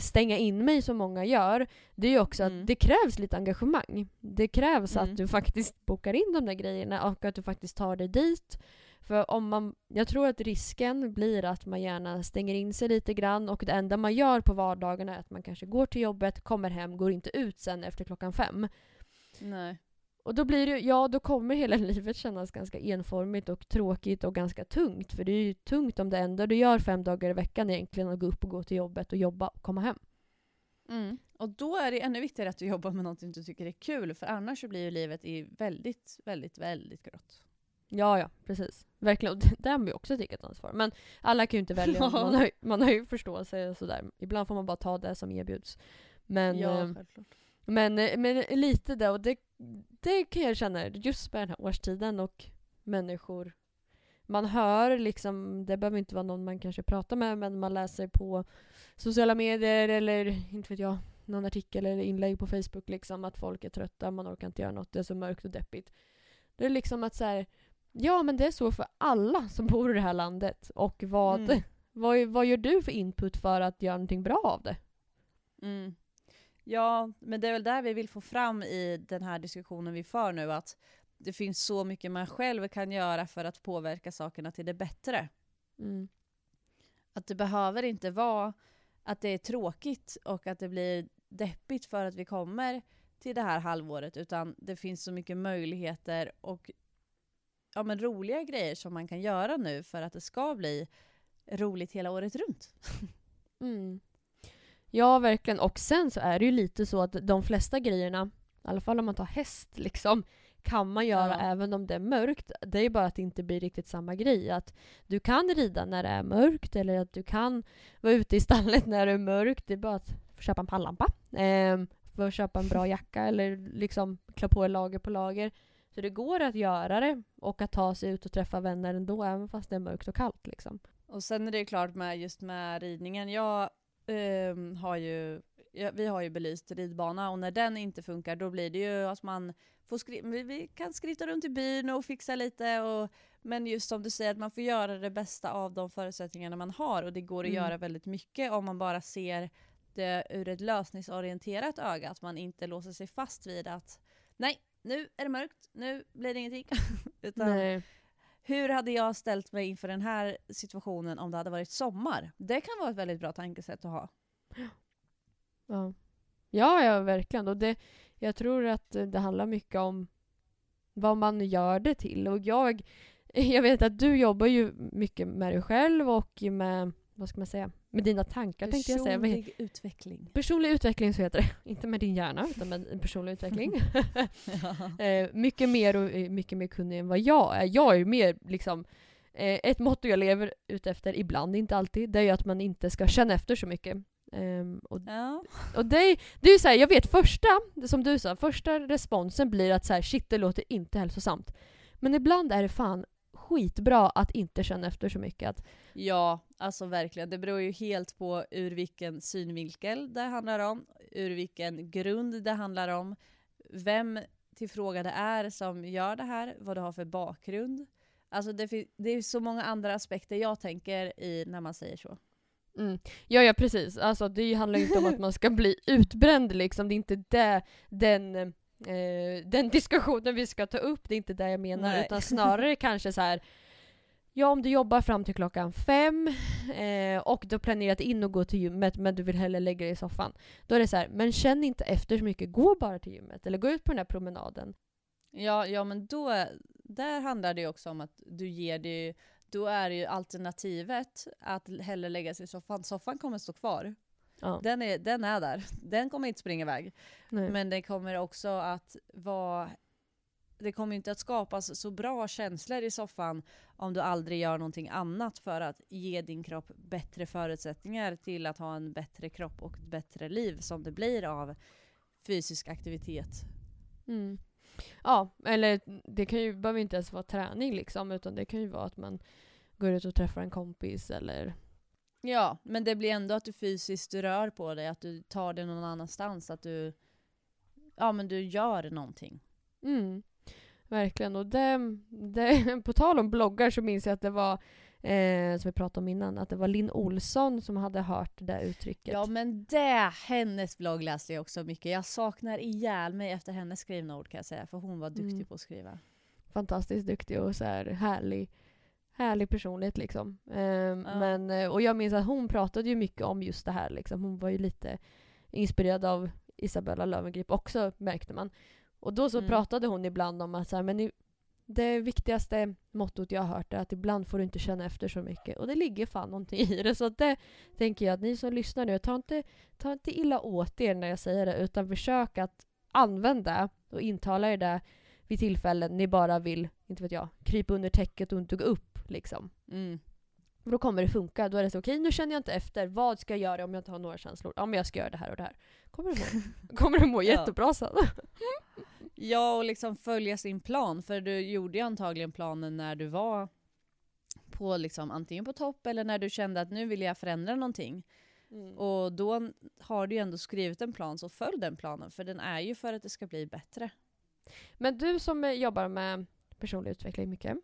stänga in mig som många gör. Det är ju också Mm. att det krävs lite engagemang. Det krävs Mm. att du faktiskt bokar in de där grejerna och att du faktiskt tar dig dit. För om man, jag tror att risken blir att man gärna stänger in sig lite grann och det enda man gör på vardagarna är att man kanske går till jobbet, kommer hem, går inte ut sen efter klockan fem. Nej. Och då blir det, ja då kommer hela livet kännas ganska enformigt och tråkigt och ganska tungt. För det är ju tungt om det enda du gör fem dagar i veckan egentligen att gå upp och gå till jobbet och jobba och komma hem. Mm. Och då är det ännu viktigare att du jobbar med någonting du tycker är kul. För annars så blir ju livet i väldigt, väldigt, väldigt grått. Ja, ja, precis. Verkligen. Och det- där har man ju också ett eget ansvar. Men alla kan ju inte välja. Man har, ju- man har ju förståelse sådär. Ibland får man bara ta det som erbjuds. Men, ja, eh, självklart. Men, eh, men lite det, och det, det kan jag känna just med den här årstiden och människor man hör liksom, det behöver inte vara någon man kanske pratar med, men man läser på sociala medier eller inte vet jag, någon artikel eller inlägg på Facebook liksom att folk är trötta, man orkar inte göra något, det är så mörkt och deppigt. Det är liksom att så här, ja men det är så för alla som bor i det här landet och vad, Mm. vad, vad gör du för input för att göra någonting bra av det? Mm. Ja, men det är väl där vi vill få fram i den här diskussionen vi för nu, att det finns så mycket man själv kan göra för att påverka sakerna till det bättre. Mm. Att det behöver inte vara att det är tråkigt och att det blir deppigt för att vi kommer till det här halvåret, utan det finns så mycket möjligheter och ja, men roliga grejer som man kan göra nu för att det ska bli roligt hela året runt. Mm. Ja, verkligen. Och sen så är det ju lite så att de flesta grejerna i alla fall om man tar häst liksom, kan man göra Ja. även om det är mörkt. Det är bara att det inte blir riktigt samma grej. Att du kan rida när det är mörkt eller att du kan vara ute i stallet när det är mörkt. Det är bara att köpa en pannlampa. Eh, för att köpa en bra jacka eller liksom klä på lager på lager. Så det går att göra det och att ta sig ut och träffa vänner ändå även fast det är mörkt och kallt liksom. Och sen är det ju klart med just med ridningen. Jag ehm, har ju, ja, vi har ju belyst ridbana och när den inte funkar då blir det ju att man får skri- vi, vi kan skritta runt i byn och fixa lite och men just som du säger att man får göra det bästa av de förutsättningarna man har och det går att Mm. göra väldigt mycket om man bara ser det ur ett lösningsorienterat öga. Att man inte låser sig fast vid att nej, nu är det mörkt, nu blir det ingenting. Utan Nej hur hade jag ställt mig inför den här situationen om det hade varit sommar? Det kan vara ett väldigt bra tankesätt att ha. Ja. ja, ja verkligen. Och det, jag tror att det handlar mycket om vad man gör det till. Och jag, jag vet att du jobbar ju mycket med dig själv och med, vad ska man säga, med dina tankar tänkte jag säga. Personlig utveckling. Personlig utveckling så heter det. Inte med din hjärna utan med personlig utveckling. eh, mycket mer och eh, mycket mer kunnig än vad jag är. Jag är mer liksom eh, ett motto jag lever ut efter ibland, inte alltid, det är ju att man inte ska känna efter så mycket. Ehm, och ja. och det, det är ju såhär, jag vet första, som du sa, första responsen blir att så här, shit det låter inte hälsosamt. Men ibland är det fan skitbra att inte känna efter så mycket. Att, ja, alltså verkligen. Det beror ju helt på ur vilken synvinkel det handlar om, ur vilken grund det handlar om, vem tillfrågade är som gör det här, vad du har för bakgrund. Alltså det, det är så många andra aspekter jag tänker i när man säger så. mm, ja, ja precis, alltså det handlar ju inte om att man ska bli utbränd liksom, det är inte det, den, eh, den diskussionen vi ska ta upp, det är inte det jag menar, Nej. utan snarare kanske så här. Ja, om du jobbar fram till klockan fem eh, och du har planerat in att gå till gymmet men du vill hellre lägga dig i soffan. Då är det så här, men känn inte efter så mycket, gå bara till gymmet eller gå ut på den här promenaden. Ja, ja men då, där handlar det också om att du ger det då är ju alternativet att hellre lägga sig i soffan. Soffan kommer stå kvar. Ja. Den är, den är där. Den kommer inte springa iväg. Nej. Men det kommer också att vara det kommer inte att skapas så bra känslor i soffan om du aldrig gör någonting annat för att ge din kropp bättre förutsättningar till att ha en bättre kropp och ett bättre liv som det blir av fysisk aktivitet. Mm. Ja, eller det kan ju, behöver inte ens vara träning liksom, utan det kan ju vara att man går ut och träffar en kompis eller... Ja, men det blir ändå att du fysiskt rör på dig, att du tar det någon annanstans, att du, ja, men du gör någonting. Mm. Verkligen, och det, det, på tal om bloggar så minns jag att det var, eh, som vi pratade om innan, att det var Linn Olsson som hade hört det där uttrycket. Ja men det, hennes blogg läste jag också mycket. Jag saknar ihjäl mig efter hennes skrivna ord kan jag säga, för hon var duktig Mm. på att skriva. fantastiskt duktig och så här härlig, härlig personlighet liksom. Ehm, Ja. men, eh, och jag minns att hon pratade ju mycket om just det här liksom. Hon var ju lite inspirerad av Isabella Löwengrip också märkte man. Och då så Mm. pratade hon ibland om att så här, men det viktigaste mottot jag har hört är att ibland får du inte känna efter så mycket. Och det ligger fan någonting i det. Så det tänker jag att ni som lyssnar nu, ta inte, ta inte illa åt er när jag säger det, utan försök att använda och intala er det vid tillfällen ni bara vill, inte vet jag, krypa under täcket och inte gå upp liksom. Mm. Då kommer det funka. Då är det så, okej nu känner jag inte efter, vad ska jag göra om jag inte har några känslor? Ja men jag ska göra det här och det här. Kommer du må, kommer du må jättebra sen. Ja, och liksom följa sin plan, för du gjorde ju antagligen planen när du var på liksom antingen på topp eller när du kände att nu vill jag förändra någonting. Mm. Och då har du ju ändå skrivit en plan, så följ den planen, för den är ju för att det ska bli bättre. Men du som eh, jobbar med personlig utveckling mycket,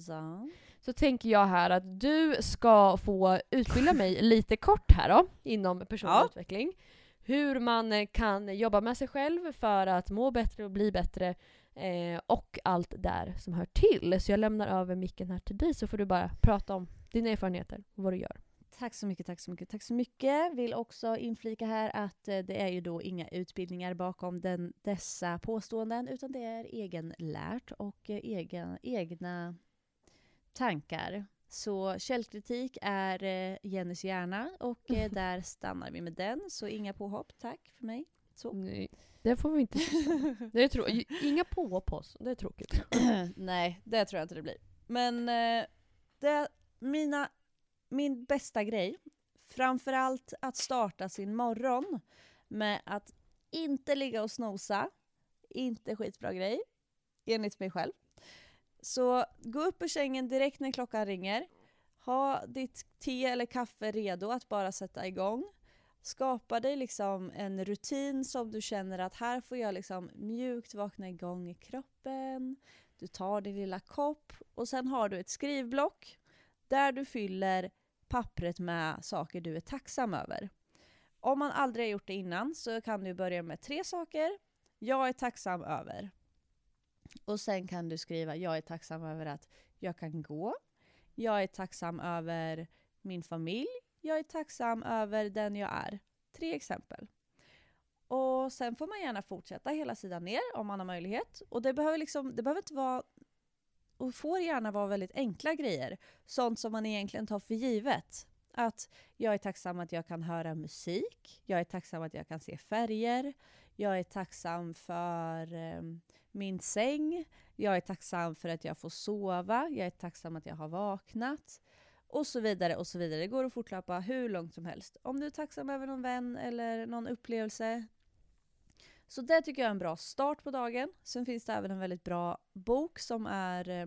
Så. så tänker jag här att du ska få utbilda mig lite kort här då, inom personlig Ja. utveckling. Hur man eh, kan jobba med sig själv för att må bättre och bli bättre eh, och allt där som hör till. Så jag lämnar över micken här till dig så får du bara prata om dina erfarenheter och vad du gör. Tack så mycket, tack så mycket, tack så mycket. Vill också inflika här att eh, det är ju då inga utbildningar bakom den, dessa påståenden, utan det är egenlärt och eh, egen, egna tankar. Så källkritik är eh, Jennys hjärna och eh, där stannar vi med den. Så inga påhopp, tack för mig. Så. Nej, det får vi inte det är trå- Inga på på oss, det är tråkigt. Nej, det tror jag inte det blir. Men eh, det, mina, min bästa grej, framförallt att starta sin morgon med att inte ligga och snosa, inte skitbra grej, enligt mig själv. Så gå upp ur sängen direkt när klockan ringer, ha ditt te eller kaffe redo att bara sätta igång. Skapa dig liksom en rutin som du känner att här får jag liksom mjukt vakna igång i kroppen. Du tar din lilla kopp och sen har du ett skrivblock där du fyller pappret med saker du är tacksam över. Om man aldrig har gjort det innan så kan du börja med tre saker jag är tacksam över. Och sen kan du skriva jag är tacksam över att jag kan gå. Jag är tacksam över min familj. Jag är tacksam över den jag är. Tre exempel. Och sen får man gärna fortsätta hela sidan ner om man har möjlighet. Och det behöver, liksom, det behöver inte vara och får gärna vara väldigt enkla grejer. Sånt som man egentligen tar för givet. Att jag är tacksam att jag kan höra musik. Jag är tacksam att jag kan se färger. Jag är tacksam för eh, min säng. Jag är tacksam för att jag får sova. Jag är tacksam att jag har vaknat. Och så vidare och så vidare. Det går att fortlöpa hur långt som helst. Om du är tacksam över någon vän eller någon upplevelse. Så det tycker jag är en bra start på dagen. Sen finns det även en väldigt bra bok som är, eh,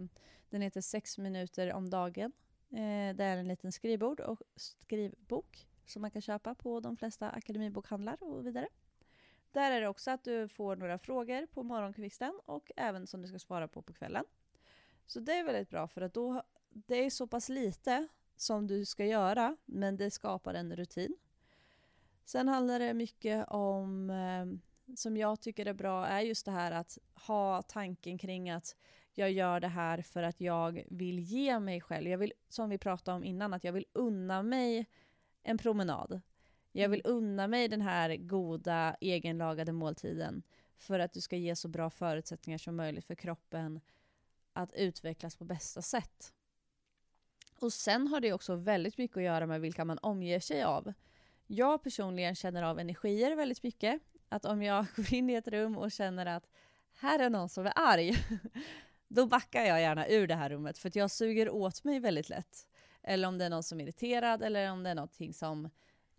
den heter 6 minuter om dagen. Eh, det är en liten skrivbord och skrivbok som man kan köpa på de flesta akademibokhandlar och vidare. Där är det också att du får några frågor på morgonkvisten och även som du ska svara på på kvällen. Så det är väldigt bra för att då, det är så pass lite som du ska göra men det skapar en rutin. Sen handlar det mycket om, eh, som jag tycker är bra, är just det här att ha tanken kring att jag gör det här för att jag vill ge mig själv. Jag vill, som vi pratade om innan, att jag vill unna mig en promenad. Jag vill unna mig den här goda egenlagade måltiden för att du ska ge så bra förutsättningar som möjligt för kroppen att utvecklas på bästa sätt. Och sen har det också väldigt mycket att göra med vilka man omger sig av. Jag personligen känner av energier väldigt mycket. Att om jag går in i ett rum och känner att här är någon som är arg, då backar jag gärna ur det här rummet för att jag suger åt mig väldigt lätt. Eller om det är någon som är irriterad eller om det är någonting som,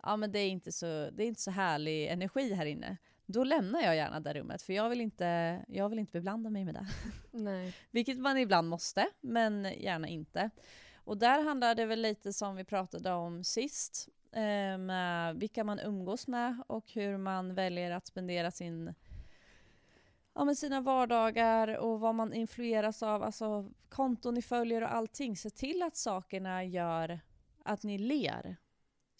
ja men det är inte så, det är inte så härlig energi här inne. Då lämnar jag gärna det rummet för jag vill inte, jag vill inte beblanda mig med det. Nej. Vilket man ibland måste, men gärna inte. Och där handlar det väl lite som vi pratade om sist, eh, med vilka man umgås med och hur man väljer att spendera sin ja, men sina vardagar och vad man influeras av, alltså konton ni följer och allting. Se till att sakerna gör att ni ler.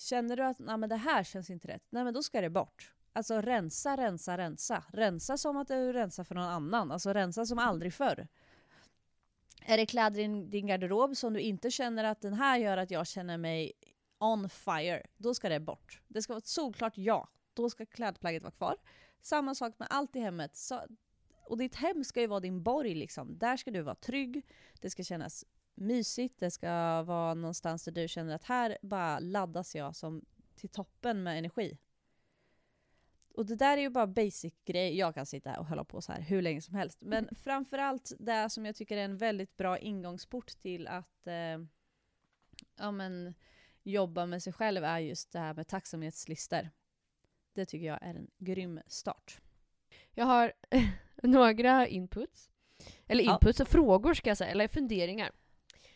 Känner du att Nej, men det här känns inte rätt, nej men då ska det bort. Alltså rensa, rensa, rensa. Rensa som att du rensar för någon annan. Alltså rensa som aldrig förr. Är det kläder i din garderob som du inte känner att den här gör att jag känner mig on fire, då ska det bort. Det ska vara ett solklart ja. Då ska klädplagget vara kvar. Samma sak med allt i hemmet. Så, och ditt hem ska ju vara din borg liksom. Där ska du vara trygg. Det ska kännas mysigt. Det ska vara någonstans där du känner att här bara laddas jag som till toppen med energi. Och det där är ju bara basic grej. Jag kan sitta här och hålla på så här hur länge som helst. Men framförallt det som jag tycker är en väldigt bra ingångsport till att eh, ja, men, jobba med sig själv är just det här med tacksamhetslistor. Det tycker jag är en grym start. Jag har några inputs. Eller Ja. inputs och frågor ska jag säga, eller funderingar.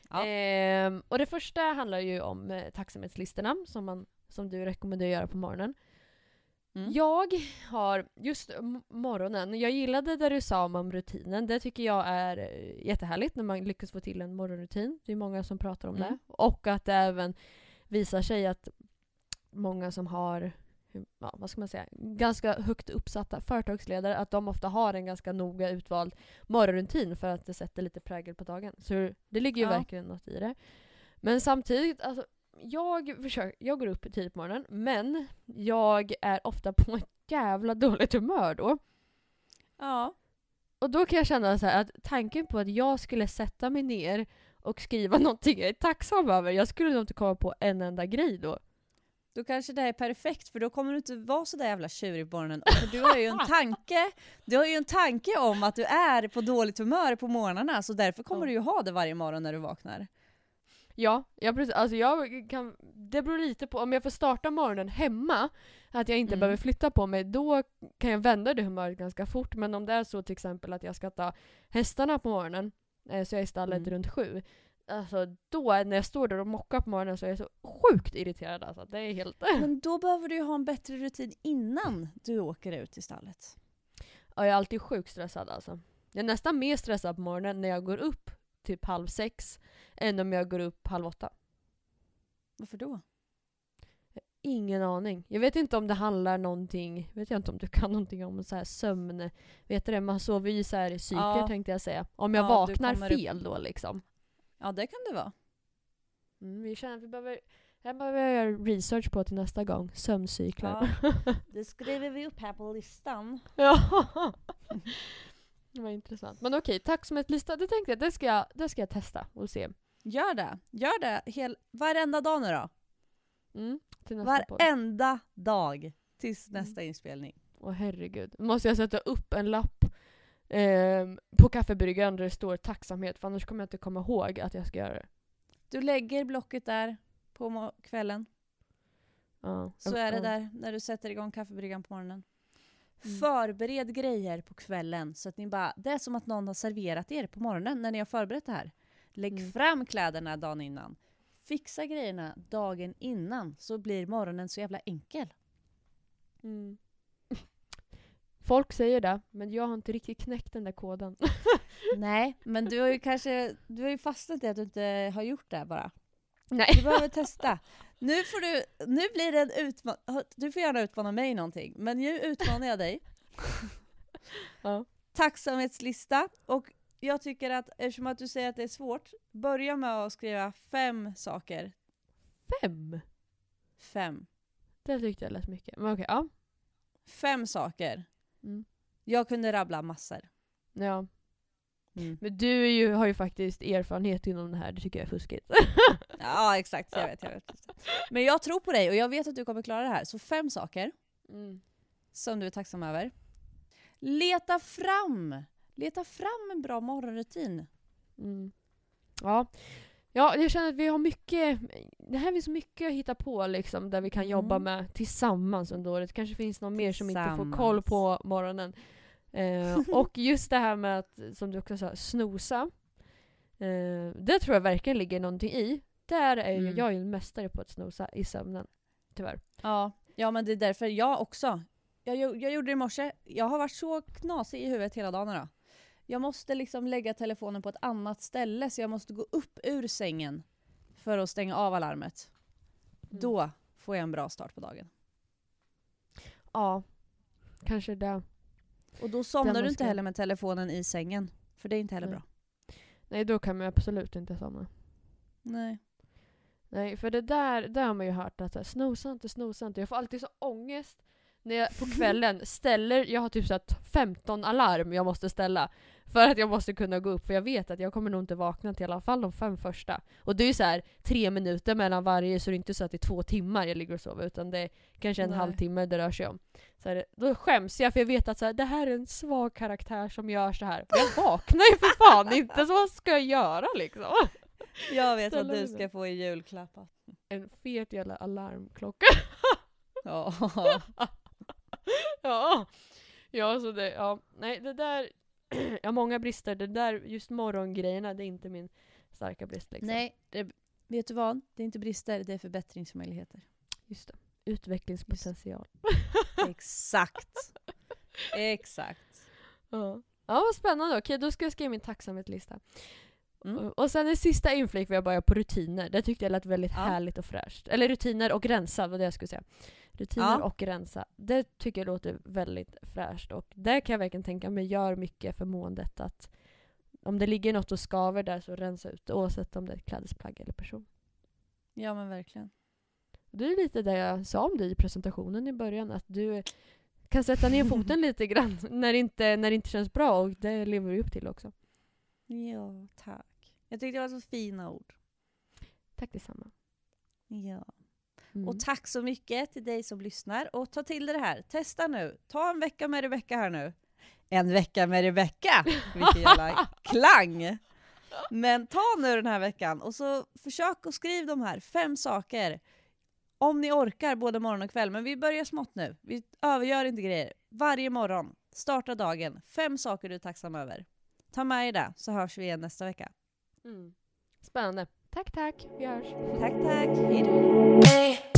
Ja. Ehm, och det första handlar ju om eh, tacksamhetslistorna som, man, som du rekommenderar att göra på morgonen. Mm. Jag har, just m- morgonen, jag gillade det du sa om rutinen. Det tycker jag är eh, jättehärligt när man lyckas få till en morgonrutin. Det är många som pratar om Mm. det. Och att det även visar sig att många som har ja, vad ska man säga, ganska högt uppsatta företagsledare, att de ofta har en ganska noga utvald morgonrutin för att det sätter lite prägel på dagen. Så det ligger ju Ja. verkligen något i det. Men samtidigt, alltså, jag, försöker, jag går upp tidigt på morgonen, men jag är ofta på ett jävla dåligt humör då. Ja. Och då kan jag känna så här att tanken på att jag skulle sätta mig ner och skriva någonting jag är tacksam över, jag skulle nog inte komma på en enda grej då. Då kanske det här är perfekt för då kommer du inte vara så där jävla tjurig på morgonen. För du har ju en tanke, du har ju en tanke om att du är på dåligt humör på morgnarna så därför kommer du ju ha det varje morgon när du vaknar. Ja, ja precis. Alltså jag kan, det beror lite på, om jag får starta morgonen hemma, att jag inte Mm. behöver flytta på mig, då kan jag vända det humöret ganska fort. Men om det är så till exempel att jag ska ta hästarna på morgonen, eh, så jag är i stallet Mm. runt sju, alltså då när jag står där och mockar på morgonen så är jag så sjukt irriterad alltså. Det är helt... Men då behöver du ju ha en bättre rutin innan du åker ut i stallet. Ja, jag är alltid sjukt stressad alltså. Jag är nästan mer stressad på morgonen när jag går upp typ halv sex, än om jag går upp halv åtta. Varför då? Ingen aning. Jag vet inte om det handlar någonting, vet jag inte om du kan någonting om så här sömn, vet du det, man sover ju i så här cykler Ja. tänkte jag säga. Om jag Ja, vaknar kommer upp- fel då liksom. Ja det kan det vara. Mm, vi känner att vi behöver, här behöver jag göra research på till nästa gång. Sömncykler. Det skriver vi upp här på listan. Ja. det var intressant. Men okej, tack som ett lista. Det tänkte jag, det ska jag, det ska jag testa och se. Gör det. Gör det hel, varenda dag nu då. Mm, till nästa podd. Varenda dag tills Mm. nästa inspelning. Åh herregud. Måste jag sätta upp en lapp ehm, på kaffebryggaren där det står tacksamhet för annars kommer jag inte komma ihåg att jag ska göra det. Du lägger blocket där på kvällen. Ja. Så är det där när du sätter igång kaffebryggan på morgonen. Mm. Förbered grejer på kvällen så att ni bara, det är som att någon har serverat er på morgonen när ni har förberett det här. Lägg Mm. fram kläderna dagen innan. Fixa grejerna dagen innan så blir morgonen så jävla enkel. Mm. Folk säger det, men jag har inte riktigt knäckt den där koden. Nej, men du har ju kanske du har ju fastnat i att du inte har gjort det bara. Nej. Du behöver testa. Nu, får du, nu blir det en utmaning. Du får gärna utmana mig någonting, men nu utmanar jag dig. Ja. Tacksamhetslista. Och jag tycker att eftersom att du säger att det är svårt, börja med att skriva fem saker. Fem? Fem. Det tyckte jag lät mycket. Men okej, ja. Fem saker. Mm. Jag kunde rabbla massor. ja. Mm. Men du är ju, har ju faktiskt erfarenhet inom det här, det tycker jag är fuskigt. Ja, exakt. Jag vet, jag vet. Men jag tror på dig och jag vet att du kommer klara det här. Så fem saker. Mm. som du är tacksam över. Leta fram! Leta fram en bra morgonrutin. Mm. Ja. Ja, jag känner att vi har mycket, det här finns så mycket att hitta på liksom, där vi kan jobba Mm. med tillsammans under året. kanske finns någon mer som inte får koll på morgonen. Eh, och just det här med att, som du också sa, snosa. Eh, det tror jag verkligen ligger någonting i. Där är Mm. jag ju en mästare på att snosa i sömnen. Tyvärr. Ja, ja men det är därför jag också. Jag, jag gjorde det i morse. Jag har varit så knasig i huvudet hela dagen idag. Jag måste liksom lägga telefonen på ett annat ställe så jag måste gå upp ur sängen för att stänga av alarmet. Mm. Då får jag en bra start på dagen. Ja, kanske det. Och då somnar du inte heller med telefonen i sängen. För det är inte heller Nej. bra. Nej, då kan man absolut inte somna. Nej. Nej, för det där, där har man ju hört att så här, snosa inte, snosa inte. Jag får alltid så ångest när jag på kvällen ställer, jag har typ så här 15 alarm jag måste ställa. För att jag måste kunna gå upp, för jag vet att jag kommer nog inte vakna till i alla fall de fem första. Och det är ju så här tre minuter mellan varje, så det är inte så att det är två timmar jag ligger och sover, utan det är kanske en Nej. halvtimme det rör sig om. Så här, då skäms jag, för jag vet att så här, det här är en svag karaktär som gör så här. Men Jag vaknar ju för fan inte, så vad ska jag göra liksom? Jag vet Ställa vad du ska få i julklapp. En fet jävla alarmklocka. Ja. ja. Ja, så det, ja. Nej, det där, jag har många brister. Det där, just morgongrejerna, det är inte min starka brist liksom. Nej, det, vet du vad? Det är inte brister, det är förbättringsmöjligheter. Just det. Utvecklingspotential. Exakt. Exakt. Ja. ja, vad spännande. Okej, då ska jag skriva min tacksamhetslista. Mm. Och- sen en sista inflik vill jag bara på rutiner. Det tyckte jag lät väldigt Ja. härligt och fräscht. Eller rutiner och rensa, var det jag skulle säga. Rutiner Ja. och rensa. Det tycker jag låter väldigt fräscht. Och där kan jag verkligen tänka mig gör mycket för måendet. Att om det ligger något och skaver där så rensa ut det, oavsett om det är ett klädesplagg eller person. Ja men verkligen. Det är lite det jag sa om dig i presentationen i början, att du kan sätta ner foten lite grann när det, inte, när det inte känns bra och det lever du upp till också. Ja, tack. Jag tyckte det var så fina ord. Tack detsamma. Ja. Mm. Och tack så mycket till dig som lyssnar. Och ta till dig det här. Testa nu. Ta en vecka med Rebecka här nu. En vecka med Rebecka! Vilken jävla klang! Men ta nu den här veckan och så försök att skriva de här fem saker. Om ni orkar både morgon och kväll. Men vi börjar smått nu. Vi övergör inte grejer. Varje morgon, starta dagen. Fem saker du är tacksam över. Ta med dig det så hörs vi igen nästa vecka. Mm. Spännande. Tack, tack. Vi hörs. Tack, tack. Hej då.